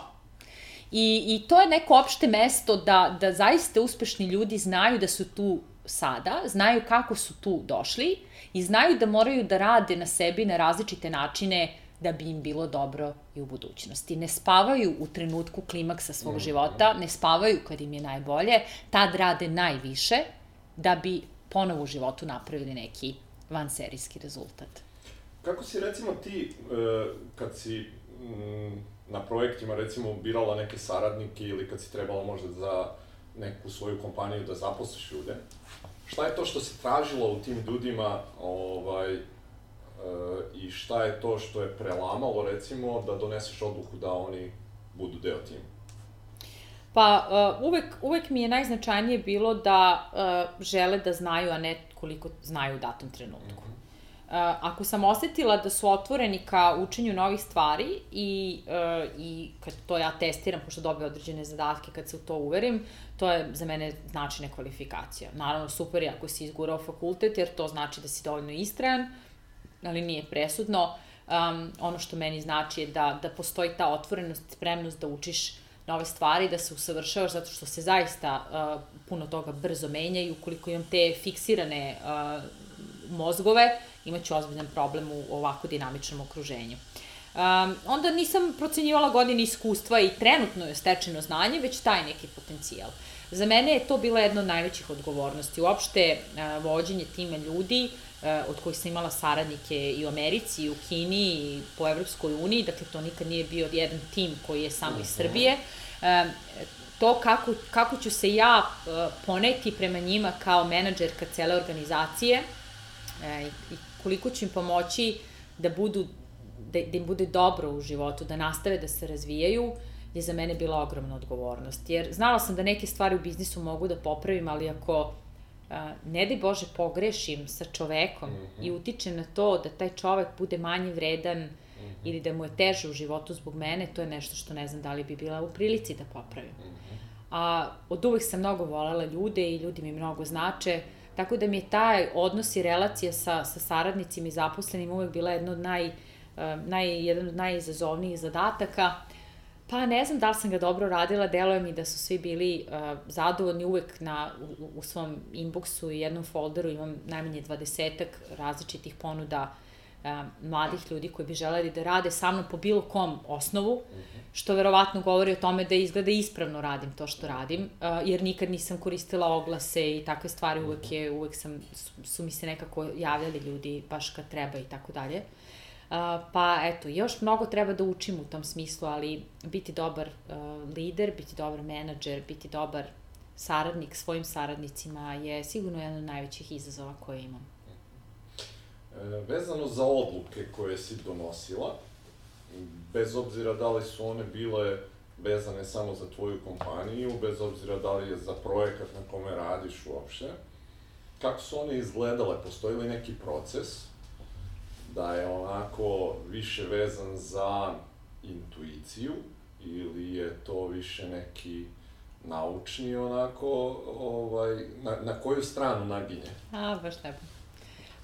I, I to je neko opšte mesto da, da zaista uspešni ljudi znaju da su tu sada, znaju kako su tu došli i znaju da moraju da rade na sebi na različite načine da bi im bilo dobro i u budućnosti. Ne spavaju u trenutku klimaksa svog života, ne spavaju kad im je najbolje, tad rade najviše da bi ponovo u životu napravili neki vanserijski rezultat. Kako si recimo ti, e, kad si mm, na projektima recimo birala neke saradnike ili kad si trebala možda za neku svoju kompaniju da zaposliš ljude, šta je to što se tražilo u tim ljudima ovaj, e, i šta je to što je prelamalo, recimo, da doneseš odluku da oni budu deo tima? Pa uh, uvek, uvek mi je najznačajnije bilo da uh, žele da znaju, a ne koliko znaju u datom trenutku. Uh, ako sam osetila da su otvoreni ka učenju novih stvari i, uh, i kad to ja testiram, pošto dobiju određene zadatke, kad se u to uverim, to je za mene značajna kvalifikacija. Naravno, super je ako si izgurao fakultet, jer to znači da si dovoljno istrajan, ali nije presudno. Um, ono što meni znači je da, da postoji ta otvorenost, spremnost da učiš nove stvari, da se usavršavaš, zato što se zaista uh, puno toga brzo menja i ukoliko imam te fiksirane uh, mozgove, imaću ozbiljan problem u ovako dinamičnom okruženju. Um, onda nisam procenjivala godine iskustva i trenutno je stečeno znanje, već taj neki potencijal. Za mene je to bila jedna od najvećih odgovornosti. Uopšte, uh, vođenje tima ljudi, uh, od kojih sam imala saradnike i u Americi, i u Kini, i po Evropskoj uniji, dakle to nikad nije bio jedan tim koji je samo iz Srbije. Um, to kako, kako ću se ja uh, poneti prema njima kao menadžerka cele organizacije uh, i koliko ću im pomoći da budu da, da im bude dobro u životu, da nastave da se razvijaju, je za mene bila ogromna odgovornost. Jer znala sam da neke stvari u biznisu mogu da popravim, ali ako a, ne daj Bože pogrešim sa čovekom mm -hmm. i utičem na to da taj čovek bude manje vredan mm -hmm. ili da mu je teže u životu zbog mene, to je nešto što ne znam da li bi bila u prilici da popravim. Mm -hmm. A od uvek sam mnogo volela ljude i ljudi mi mnogo znače, tako da mi je taj odnos i relacija sa, sa saradnicima i zaposlenim uvek bila jedna od naj, naj, jedan od najizazovnijih zadataka. Pa ne znam da li sam ga dobro radila, deluje mi da su svi bili uh, zadovoljni uvek na, u, u svom inboxu i jednom folderu imam najmanje dvadesetak različitih ponuda uh, mladih ljudi koji bi želeli da rade sa mnom po bilo kom osnovu, mhm. Što verovatno govori o tome da izgleda ispravno radim to što radim, uh, jer nikad nisam koristila oglase i takve stvari, uvek, je, uvek sam, su, su mi se nekako javljali ljudi baš kad treba i tako dalje. Uh, pa eto, još mnogo treba da učim u tom smislu, ali biti dobar uh, lider, biti dobar menadžer, biti dobar saradnik svojim saradnicima je sigurno jedan od najvećih izazova koje imam. E, vezano za odluke koje si donosila, bez obzira da li su one bile vezane samo za tvoju kompaniju, bez obzira da li je za projekat na kome radiš uopšte, kako su one izgledale, postoji li neki proces da je onako više vezan za intuiciju ili je to više neki naučni onako, ovaj, na, na koju stranu naginje? A, baš tako.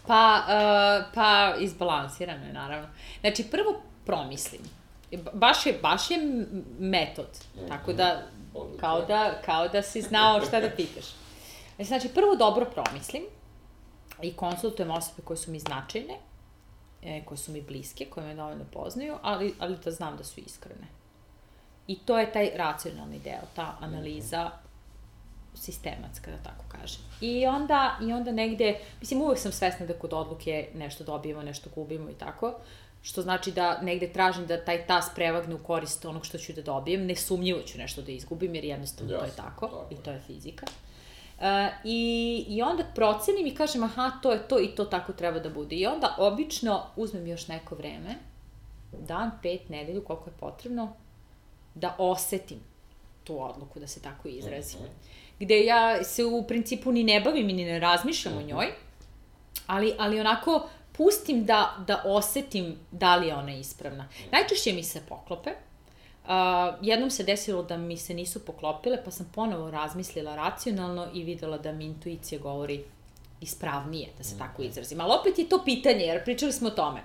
Pa, uh, pa izbalansirano je, naravno. Znači, prvo promislim. Baš je, baš je metod. -hmm. Tako da, kao da, kao da si znao šta da pitaš. Znači, prvo dobro promislim i konsultujem osobe koje su mi značajne, e, koje su mi bliske, koje me dovoljno poznaju, ali, ali da znam da su iskrene. I to je taj racionalni deo, ta analiza sistematska, da tako kažem. I onda, I onda negde, mislim, uvek sam svesna da kod odluke nešto dobijemo, nešto gubimo i tako, što znači da negde tražim da taj tas prevagne u korist onog što ću da dobijem, nesumnjivo ću nešto da izgubim, jer jednostavno yes, to je tako, tako, i to je fizika. Uh, i, I onda procenim i kažem, aha, to je to i to tako treba da bude. I onda obično uzmem još neko vreme, dan, pet, nedelju, koliko je potrebno, da osetim tu odluku, da se tako izrazim. Mm -hmm gde ja se u principu ni ne bavim i ni ne razmišljam o mhm. njoj, ali, ali onako pustim da, da osetim da li je ona ispravna. Najčešće mi se poklope, Uh, jednom se desilo da mi se nisu poklopile, pa sam ponovo razmislila racionalno i videla da mi intuicija govori ispravnije, da se tako mhm. izrazim. Ali opet je to pitanje, jer pričali smo o tome.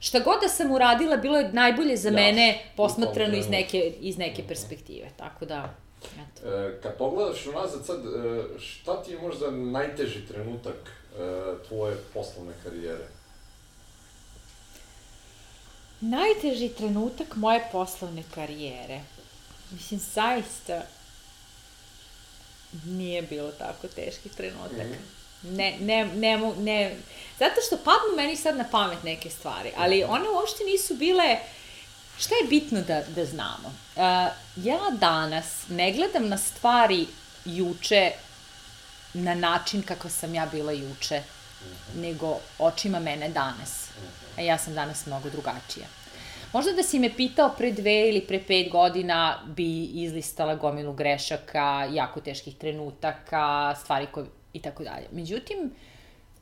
Šta god da sam uradila, bilo je najbolje za ja, mene posmatrano iz neke, iz neke mhm. perspektive. Tako da, Eto. E, kad pogledaš unazad sad, e, šta ti je možda najteži trenutak e, tvoje poslovne karijere? Najteži trenutak moje poslovne karijere. Mislim, zaista nije bilo tako teških trenutaka. Mm -hmm. Ne, ne, ne, ne, zato što padnu meni sad na pamet neke stvari, ali one uopšte nisu bile Šta je bitno da, da znamo? Uh, ja danas ne gledam na stvari juče na način kako sam ja bila juče, nego očima mene danas. A ja sam danas mnogo drugačija. Možda da si me pitao pre dve ili pre pet godina bi izlistala gomilu grešaka, jako teških trenutaka, stvari koje i tako dalje. Međutim,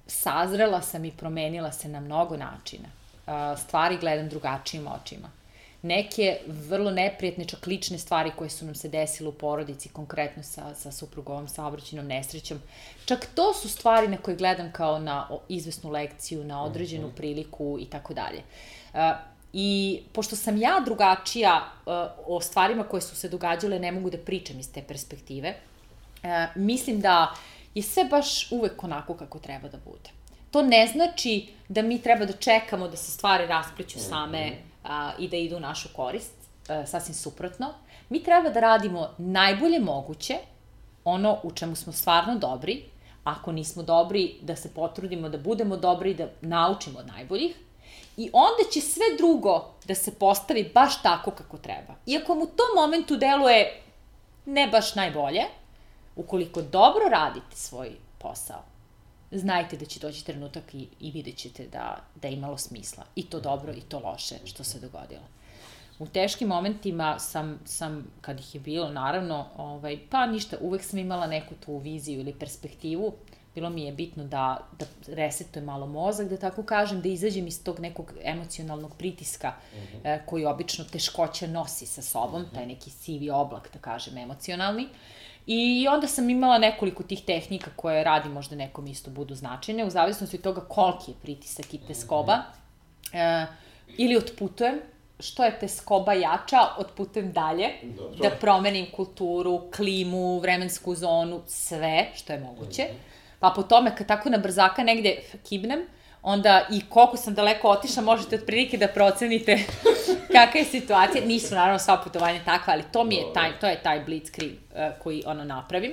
sazrela sam i promenila se na mnogo načina. Stvari gledam drugačijim očima neke vrlo neprijetne, čak lične stvari koje su nam se desile u porodici, konkretno sa, sa suprugovom saobraćenom nesrećom. Čak to su stvari na koje gledam kao na izvesnu lekciju, na određenu mhm. priliku i tako dalje. I pošto sam ja drugačija o stvarima koje su se događale, ne mogu da pričam iz te perspektive, mislim da je sve baš uvek onako kako treba da bude. To ne znači da mi treba da čekamo da se stvari raspliću same, mm -hmm a, i da idu u našu korist, a, e, sasvim suprotno. Mi treba da radimo najbolje moguće, ono u čemu smo stvarno dobri, ako nismo dobri, da se potrudimo da budemo dobri i da naučimo od najboljih, i onda će sve drugo da se postavi baš tako kako treba. Iako mu u tom momentu deluje ne baš najbolje, ukoliko dobro radite svoj posao, znajte da će doći trenutak i, i vidjet ćete da, da je imalo smisla. I to dobro i to loše što se dogodilo. U teškim momentima sam, sam kad ih je bilo, naravno, ovaj, pa ništa, uvek sam imala neku tu viziju ili perspektivu. Bilo mi je bitno da, da resetujem malo mozak, da tako kažem, da izađem iz tog nekog emocionalnog pritiska uh mhm. -huh. eh, koji obično teškoća nosi sa sobom, uh -huh. taj neki sivi oblak, da kažem, emocionalni. Uh, I onda sam imala nekoliko tih tehnika koje radi možda nekom isto budu značajne, u zavisnosti od toga koliki je pritisak i teskoba. E, ili otputujem, što je teskoba jača, otputujem dalje, Dobro. da promenim kulturu, klimu, vremensku zonu, sve što je moguće. -hmm. Pa po tome, kad tako na brzaka negde kibnem, onda i koliko sam daleko otišla, možete otprilike da procenite *laughs* kakva je situacija. Nisu naravno sva putovanja takva, ali to mi je taj, to je taj blitzkrieg uh, koji ono napravim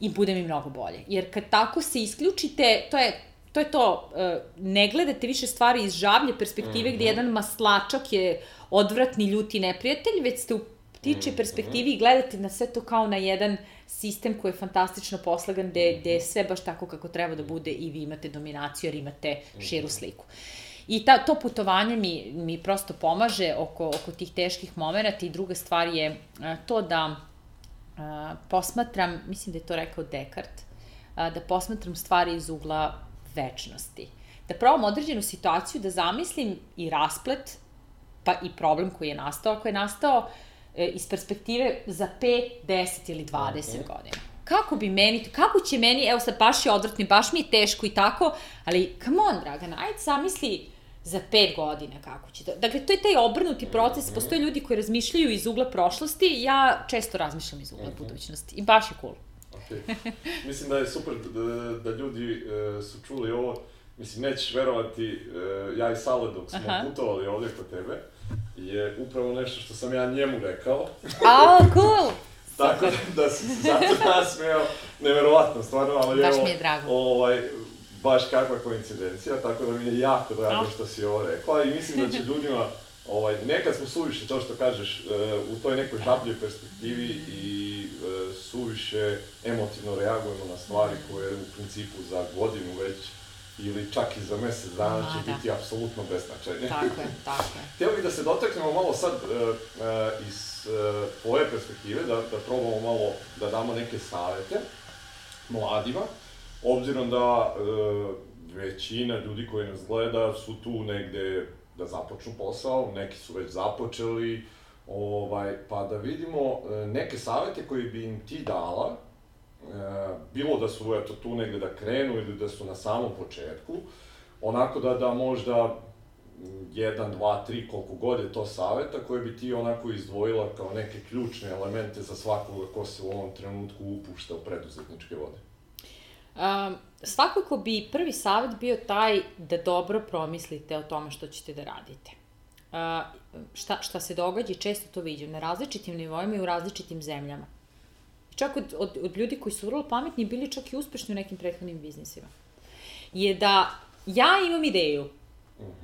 i bude mi mnogo bolje. Jer kad tako se isključite, to je to je to, uh, ne gledate više stvari iz žavlje perspektive mm -hmm. gde jedan maslačak je odvratni, ljuti neprijatelj, već ste u ptiče mhm. perspektivi i gledate na sve to kao na jedan sistem koji je fantastično poslagan, gde, gde je sve baš tako kako treba da bude i vi imate dominaciju jer imate širu sliku. I ta, to putovanje mi, mi prosto pomaže oko, oko tih teških momenta i druga stvar je to da a, posmatram, mislim da je to rekao Descartes, a, da posmatram stvari iz ugla večnosti. da probam određenu situaciju, da zamislim i rasplet, pa i problem koji je nastao, ako je nastao e, iz perspektive za 5, 10 ili 20 okay. godina. Kako bi meni, kako će meni, evo sad baš je odvrtno, baš mi je teško i tako, ali come on, Dragana, ajde zamisli za pet godina kako će to. Dakle, to je taj obrnuti proces, postoje ljudi koji razmišljaju iz ugla prošlosti, ja često razmišljam iz ugla budućnosti i baš je cool. Okay. Mislim da je super da, da ljudi e, su čuli ovo, mislim, nećeš verovati, e, ja i Sale dok smo Aha. putovali ovdje kod tebe, je upravo nešto što sam ja njemu rekao. A, oh, cool! *laughs* Tako da, da se zato *laughs* nasmeo, neverovatno, stvarno, ali Baš evo, mi je drago. Ovaj, baš kakva koincidencija, tako da mi je jako drago što si ovo rekla i mislim da će *laughs* ljudima, ovaj, nekad smo suviše, to što kažeš, e, u toj nekoj žabljoj perspektivi i e, suviše emotivno reagujemo na stvari koje u principu za godinu već ili čak i za mesec dana će da. biti apsolutno beznačajne. Tako je, tako je. *laughs* Htio bih da se dotaknemo malo sad uh, uh, iz uh, tvoje perspektive, da, da probamo malo da damo neke savete mladima, obzirom da uh, većina ljudi koji nas gleda su tu negde da započnu posao, neki su već započeli, ovaj, pa da vidimo neke savete koje bi im ti dala, E, bilo da su eto, tu negde da krenu ili da su na samom početku, onako da, da možda jedan, dva, tri, koliko god je to saveta, koje bi ti onako izdvojila kao neke ključne elemente za svakoga ko se u ovom trenutku upušta u preduzetničke vode? Um, svakako bi prvi savet bio taj da dobro promislite o tome što ćete da radite. Uh, šta, šta se događa često to vidim na različitim nivoima i u različitim zemljama čak od, od, od ljudi koji su vrlo pametni bili čak i uspešni u nekim prethodnim biznisima, je da ja imam ideju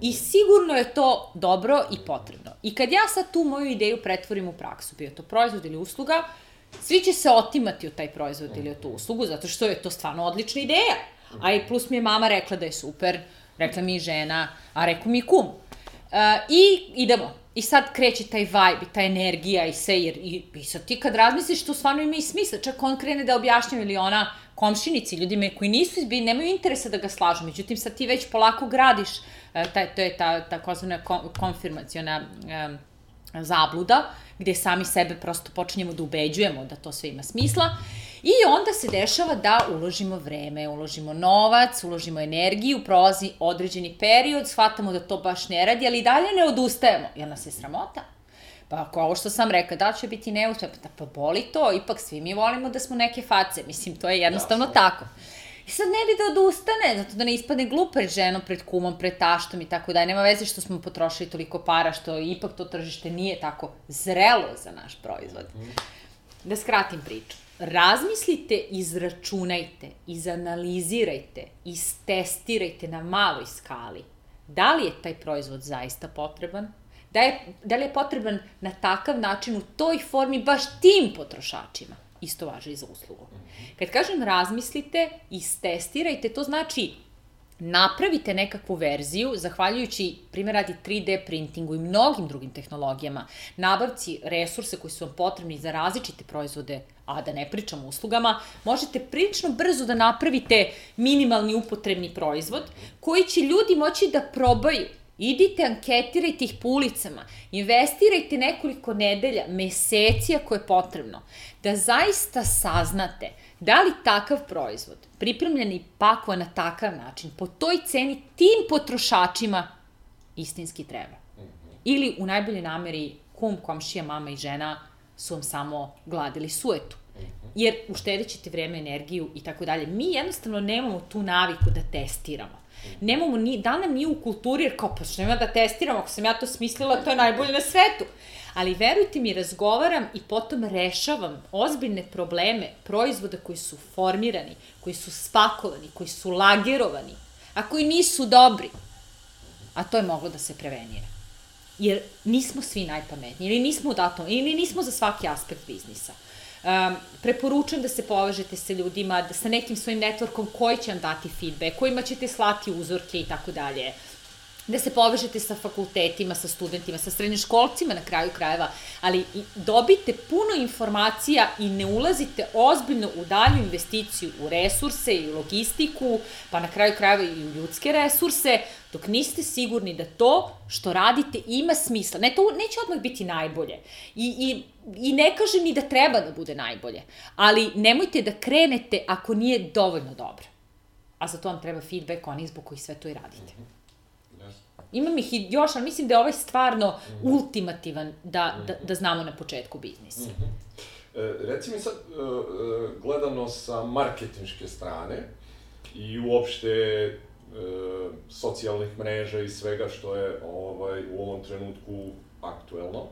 i sigurno je to dobro i potrebno. I kad ja sad tu moju ideju pretvorim u praksu, bio to proizvod ili usluga, svi će se otimati od taj proizvod ili od tu uslugu, zato što je to stvarno odlična ideja. A i plus mi je mama rekla da je super, rekla mi i žena, a rekao mi i kum. Uh, I idemo. I sad kreće taj vibe ta energija i sve, jer i, i sad ti kad razmisliš, to stvarno ima i smisla. Čak on krene da objašnjava ili ona komšinici, ljudima koji nisu izbili, nemaju interesa da ga slažu. Međutim, sad ti već polako gradiš, uh, taj, to je ta takozvana konfirmacijona um, zabluda, gde sami sebe prosto počinjemo da ubeđujemo da to sve ima smisla. I onda se dešava da uložimo vreme, uložimo novac, uložimo energiju, prolazi određeni period, shvatamo da to baš ne radi, ali i dalje ne odustajemo, jer nas je sramota. Pa ako ovo što sam rekla, da će biti neuspeh, pa, pa boli to, ipak svi mi volimo da smo neke face, mislim, to je jednostavno Jasno. tako. I sad ne bi da odustane, zato da ne ispadne gluper ženo pred kumom, pred taštom i tako da nema veze što smo potrošili toliko para, što ipak to tržište nije tako zrelo za naš proizvod. Da skratim priču. Razmislite, izračunajte, izanalizirajte, istestirajte na maloj skali da li je taj proizvod zaista potreban, da, je, da li je potreban na takav način u toj formi baš tim potrošačima. Isto važe i za uslugu. Kad kažem razmislite, istestirajte, to znači napravite nekakvu verziju, zahvaljujući, primjer radi 3D printingu i mnogim drugim tehnologijama, nabavci resurse koji su vam potrebni za različite proizvode, a da ne pričam o uslugama, možete prilično brzo da napravite minimalni upotrebni proizvod koji će ljudi moći da probaju Idite, anketirajte ih po ulicama, investirajte nekoliko nedelja, meseci ako je potrebno, da zaista saznate da li takav proizvod, pripremljen i pakovan na takav način, po toj ceni tim potrošačima istinski treba. Ili u najboljoj nameri kum, komšija, mama i žena su vam samo gladili suetu. Jer uštedit ćete vreme, energiju i tako dalje. Mi jednostavno nemamo tu naviku da testiramo. Nemamo ni, da nam nije u kulturi, jer kao, pa što nema da testiramo, ako sam ja to smislila, to je najbolje na svetu. Ali verujte mi, razgovaram i potom rešavam ozbiljne probleme proizvoda koji su formirani, koji su spakovani, koji su lagerovani, a koji nisu dobri. A to je moglo da se prevenira. Jer nismo svi najpametniji, ili nismo u datom, ili nismo za svaki aspekt biznisa. Um, preporučujem da se povežete sa ljudima, da sa nekim svojim networkom koji će vam dati feedback, kojima ćete slati uzorke i tako dalje. Da se povežete sa fakultetima, sa studentima, sa srednjoškolcima na kraju krajeva, ali dobite puno informacija i ne ulazite ozbiljno u dalju investiciju u resurse i logistiku, pa na kraju krajeva i u ljudske resurse, dok niste sigurni da to što radite ima smisla. Ne, to neće odmah biti najbolje. I, i, i ne kažem ni da treba da bude najbolje, ali nemojte da krenete ako nije dovoljno dobro. A za to vam treba feedback onih zbog koji sve to i radite. Mm -hmm. Imam ih i još, ali mislim da je ovaj stvarno mm -hmm. ultimativan da, da, da znamo na početku biznisa. Mm -hmm. e, reci mi sad, e, e, gledano sa marketinške strane i uopšte e, socijalnih mreža i svega što je ovaj, u ovom trenutku aktuelno,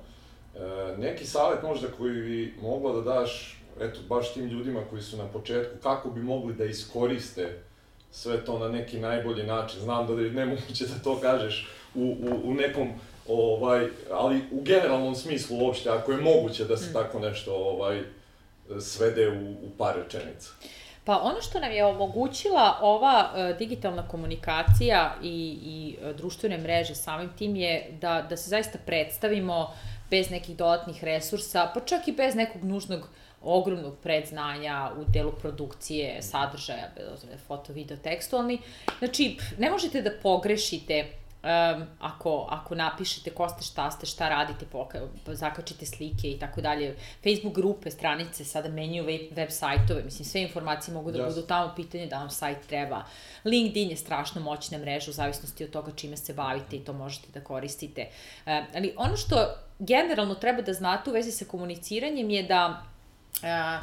e, neki savet možda koji bi mogla da daš eto, baš tim ljudima koji su na početku, kako bi mogli da iskoriste sve to na neki najbolji način. Znam da je nemoguće da to kažeš u, u, u nekom ovaj, ali u generalnom smislu uopšte, ako je moguće da se mm. tako nešto ovaj, svede u, u par rečenica. Pa ono što nam je omogućila ova uh, digitalna komunikacija i, i uh, društvene mreže samim tim je da, da se zaista predstavimo bez nekih dodatnih resursa, pa čak i bez nekog nužnog uh, ogromnog predznanja u delu produkcije, sadržaja, bez ozre, foto, video, tekstualni. Znači, ne možete da pogrešite um, ako, ako napišete ko ste, šta ste, šta radite, poka, zakačite slike i tako dalje. Facebook grupe, stranice sada menjaju web, web sajtove, mislim, sve informacije mogu da yes. budu tamo, pitanje da vam sajt treba. LinkedIn je strašno moćna mreža u zavisnosti od toga čime se bavite i to možete da koristite. Um, ali ono što generalno treba da znate u vezi sa komuniciranjem je da a,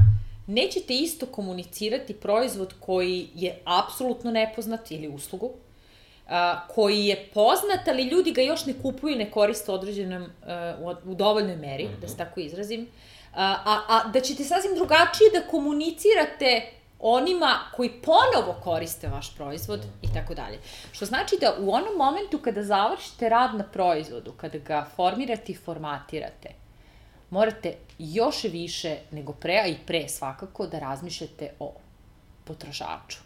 nećete isto komunicirati proizvod koji je apsolutno nepoznat ili uslugu, a, koji je poznat, ali ljudi ga još ne kupuju i ne koriste određenom, a, u, u dovoljnoj meri, mm -hmm. da se mhm. tako izrazim, a, a, a da ćete sasvim drugačije da komunicirate onima koji ponovo koriste vaš proizvod i tako dalje. Što znači da u onom momentu kada završite rad na proizvodu, kada ga formirate i formatirate, morate još više nego pre, a i pre svakako, da razmišljate o potrošaču.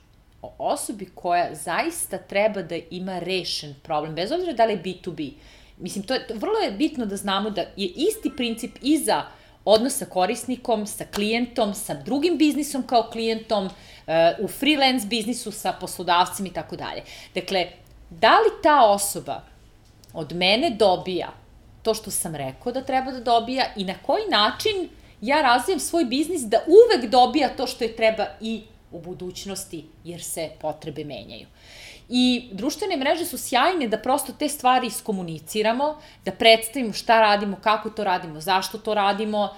O osobi koja zaista treba da ima rešen problem, bez obzira da li je B2B. Mislim, to je, vrlo je bitno da znamo da je isti princip i za odnos sa korisnikom, sa klijentom, sa drugim biznisom kao klijentom, uh, u freelance biznisu sa poslodavcima i tako dalje. Dakle, da li ta osoba od mene dobija to što sam rekao da treba da dobija i na koji način ja razvijem svoj biznis da uvek dobija to što je treba i u budućnosti, jer se potrebe menjaju. I društvene mreže su sjajne da prosto te stvari iskomuniciramo, da predstavimo šta radimo, kako to radimo, zašto to radimo,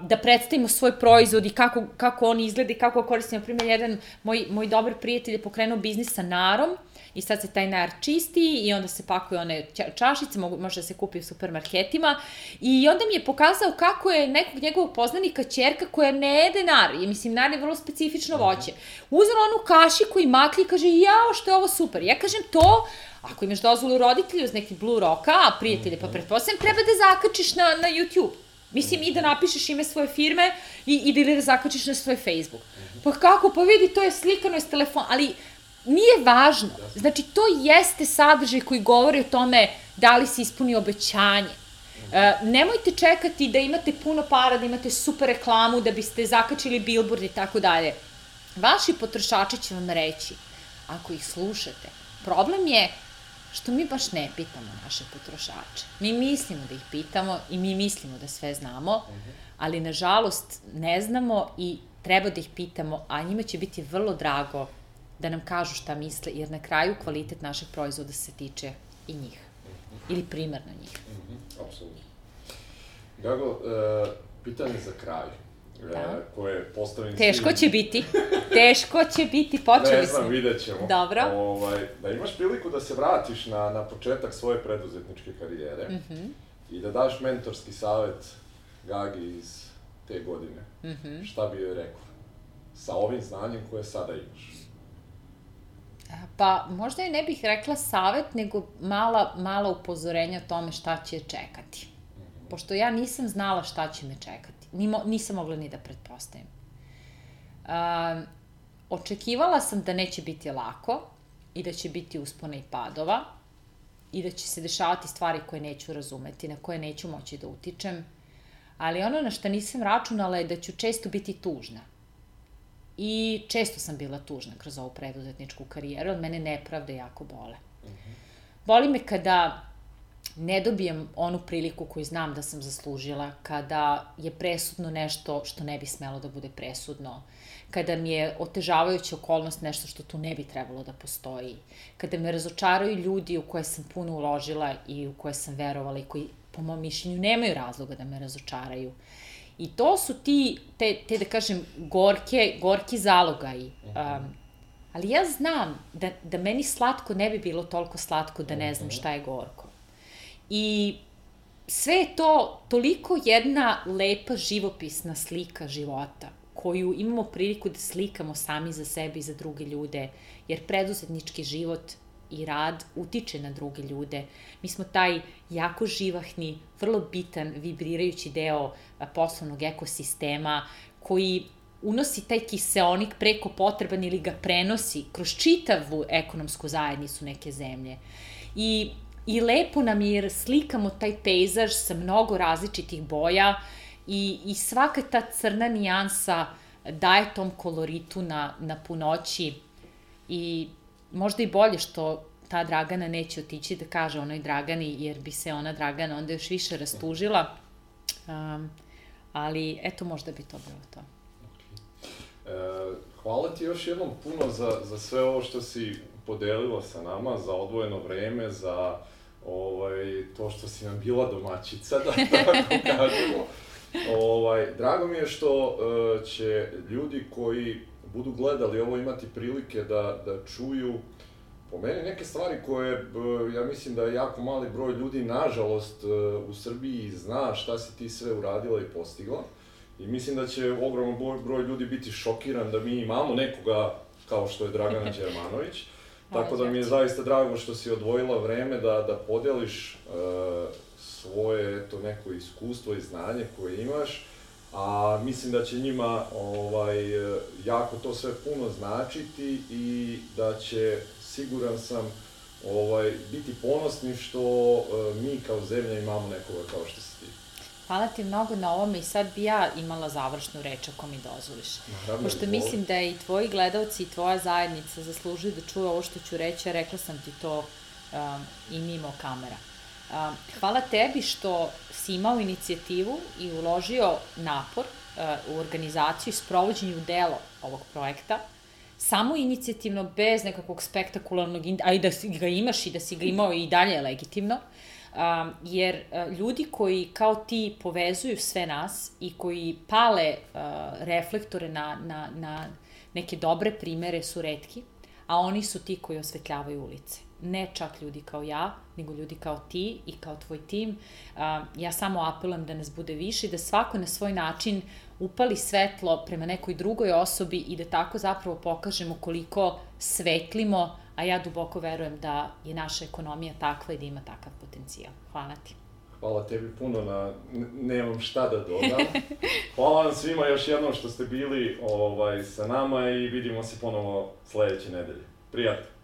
da predstavimo svoj proizvod i kako, kako on izgleda i kako koristimo. Na primjer, jedan moj, moj dobar prijatelj je pokrenuo biznis sa narom, i sad se taj nar čisti i onda se pakuje one čašice, mogu, može da se kupi u supermarketima. I onda mi je pokazao kako je nekog njegovog poznanika čerka koja ne jede nar, i mislim nar je vrlo specifično voće, uzela onu kašiku i makli i kaže jao što je ovo super, ja kažem to ako imaš dozvolu roditelja uz neki Blue Rocka, a prijatelje, pa pretpostavljam, treba da zakačiš na, na YouTube. Mislim, i da napišeš ime svoje firme i, i ili da zakačiš na svoj Facebook. Pa kako? Pa vidi, to je slikano iz telefona, ali nije važno. Znači, to jeste sadržaj koji govori o tome da li se ispuni obećanje. E, nemojte čekati da imate puno para, da imate super reklamu, da biste zakačili billboard i tako dalje. Vaši potrošači će vam reći, ako ih slušate, problem je što mi baš ne pitamo naše potrošače. Mi mislimo da ih pitamo i mi mislimo da sve znamo, ali nažalost ne znamo i treba da ih pitamo, a njima će biti vrlo drago da nam kažu šta misle, jer na kraju kvalitet našeg proizvoda se tiče i njih. Ili primarno njih. Mm -hmm, apsolutno. Gago, uh, pitanje za kraj. E, da. koje postavim Teško svim... će biti. Teško će biti, počeli smo. Ne znam, vidjet ćemo. Dobro. Ovaj, da imaš priliku da se vratiš na, na početak svoje preduzetničke karijere mm -hmm. i da daš mentorski savet Gagi iz te godine. Mm -hmm. Šta bi joj rekao? Sa ovim znanjem koje sada imaš. Pa, možda je ne bih rekla savet, nego mala, mala upozorenja o tome šta će čekati. Pošto ja nisam znala šta će me čekati. Nimo, nisam mogla ni da pretpostavim. Uh, očekivala sam da neće biti lako i da će biti uspona i padova. i da će se dešavati stvari koje neću razumeti, na koje neću moći da utičem, ali ono na što nisam računala je da ću često biti tužna. I često sam bila tužna kroz ovu preduzetničku karijeru, od mene nepravde jako bole. Boli me kada ne dobijem onu priliku koju znam da sam zaslužila, kada je presudno nešto što ne bi smelo da bude presudno, kada mi je otežavajuća okolnost nešto što tu ne bi trebalo da postoji, kada me razočaraju ljudi u koje sam puno uložila i u koje sam verovala i koji, po mom mišljenju, nemaju razloga da me razočaraju. I to su ti, te, te da kažem, gorke, gorki zalogaji. Um, ali ja znam da, da meni slatko ne bi bilo toliko slatko da ne znam šta je gorko. I sve je to toliko jedna lepa živopisna slika života koju imamo priliku da slikamo sami za sebe i za druge ljude, jer preduzetnički život i rad utiče na druge ljude. Mi smo taj jako živahni, vrlo bitan, vibrirajući deo poslovnog ekosistema koji unosi taj kiseonik preko potreban ili ga prenosi kroz čitavu ekonomsku zajednicu neke zemlje. I, i lepo nam je jer slikamo taj pejzaž sa mnogo različitih boja i, i svaka ta crna nijansa daje tom koloritu na, na punoći i možda i bolje što ta Dragana neće otići da kaže onoj Dragani, jer bi se ona Dragana onda još više rastužila. Um, ali eto, možda bi to bilo to. Okay. E, hvala ti još jednom puno za, za sve ovo što si podelila sa nama, za odvojeno vreme, za ovaj, to što si nam bila domaćica, *laughs* da tako kažemo. Ovaj, drago mi je što uh, će ljudi koji budu gledali ovo imati prilike da, da čuju po meni neke stvari koje, ja mislim da je jako mali broj ljudi, nažalost, uh, u Srbiji zna šta si ti sve uradila i postigla. I mislim da će ogroman broj, broj ljudi biti šokiran da mi imamo nekoga kao što je Dragana *laughs* Đermanović. Tako da mi je zaista drago što si odvojila vreme da, da podeliš uh, svoje eto, neko iskustvo i znanje koje imaš, a mislim da će njima ovaj, jako to sve puno značiti i da će, siguran sam, ovaj, biti ponosni što e, mi kao zemlja imamo nekoga kao što si ti. Hvala ti mnogo na ovome i sad bi ja imala završnu reč ako mi dozvoliš. Naravno, Pošto mislim da i tvoji gledalci i tvoja zajednica zaslužuju da čuju ovo što ću reći, a rekla sam ti to um, i mimo kamera. Hvala tebi što si imao inicijativu i uložio napor u organizaciju i sprovođenju delo ovog projekta, samo inicijativno, bez nekakvog spektakularnog, a i da ga imaš i da si ga imao i dalje je legitimno, um, jer uh, ljudi koji kao ti povezuju sve nas i koji pale uh, reflektore na, na, na neke dobre primere su redki, a oni su ti koji osvetljavaju ulice ne čak ljudi kao ja, nego ljudi kao ti i kao tvoj tim. Ja samo apelujem da nas bude više i da svako na svoj način upali svetlo prema nekoj drugoj osobi i da tako zapravo pokažemo koliko svetlimo, a ja duboko verujem da je naša ekonomija takva i da ima takav potencijal. Hvala ti. Hvala tebi puno na, nemam šta da dodam. Hvala vam svima još jednom što ste bili ovaj, sa nama i vidimo se ponovo sledeće nedelje. Prijatno.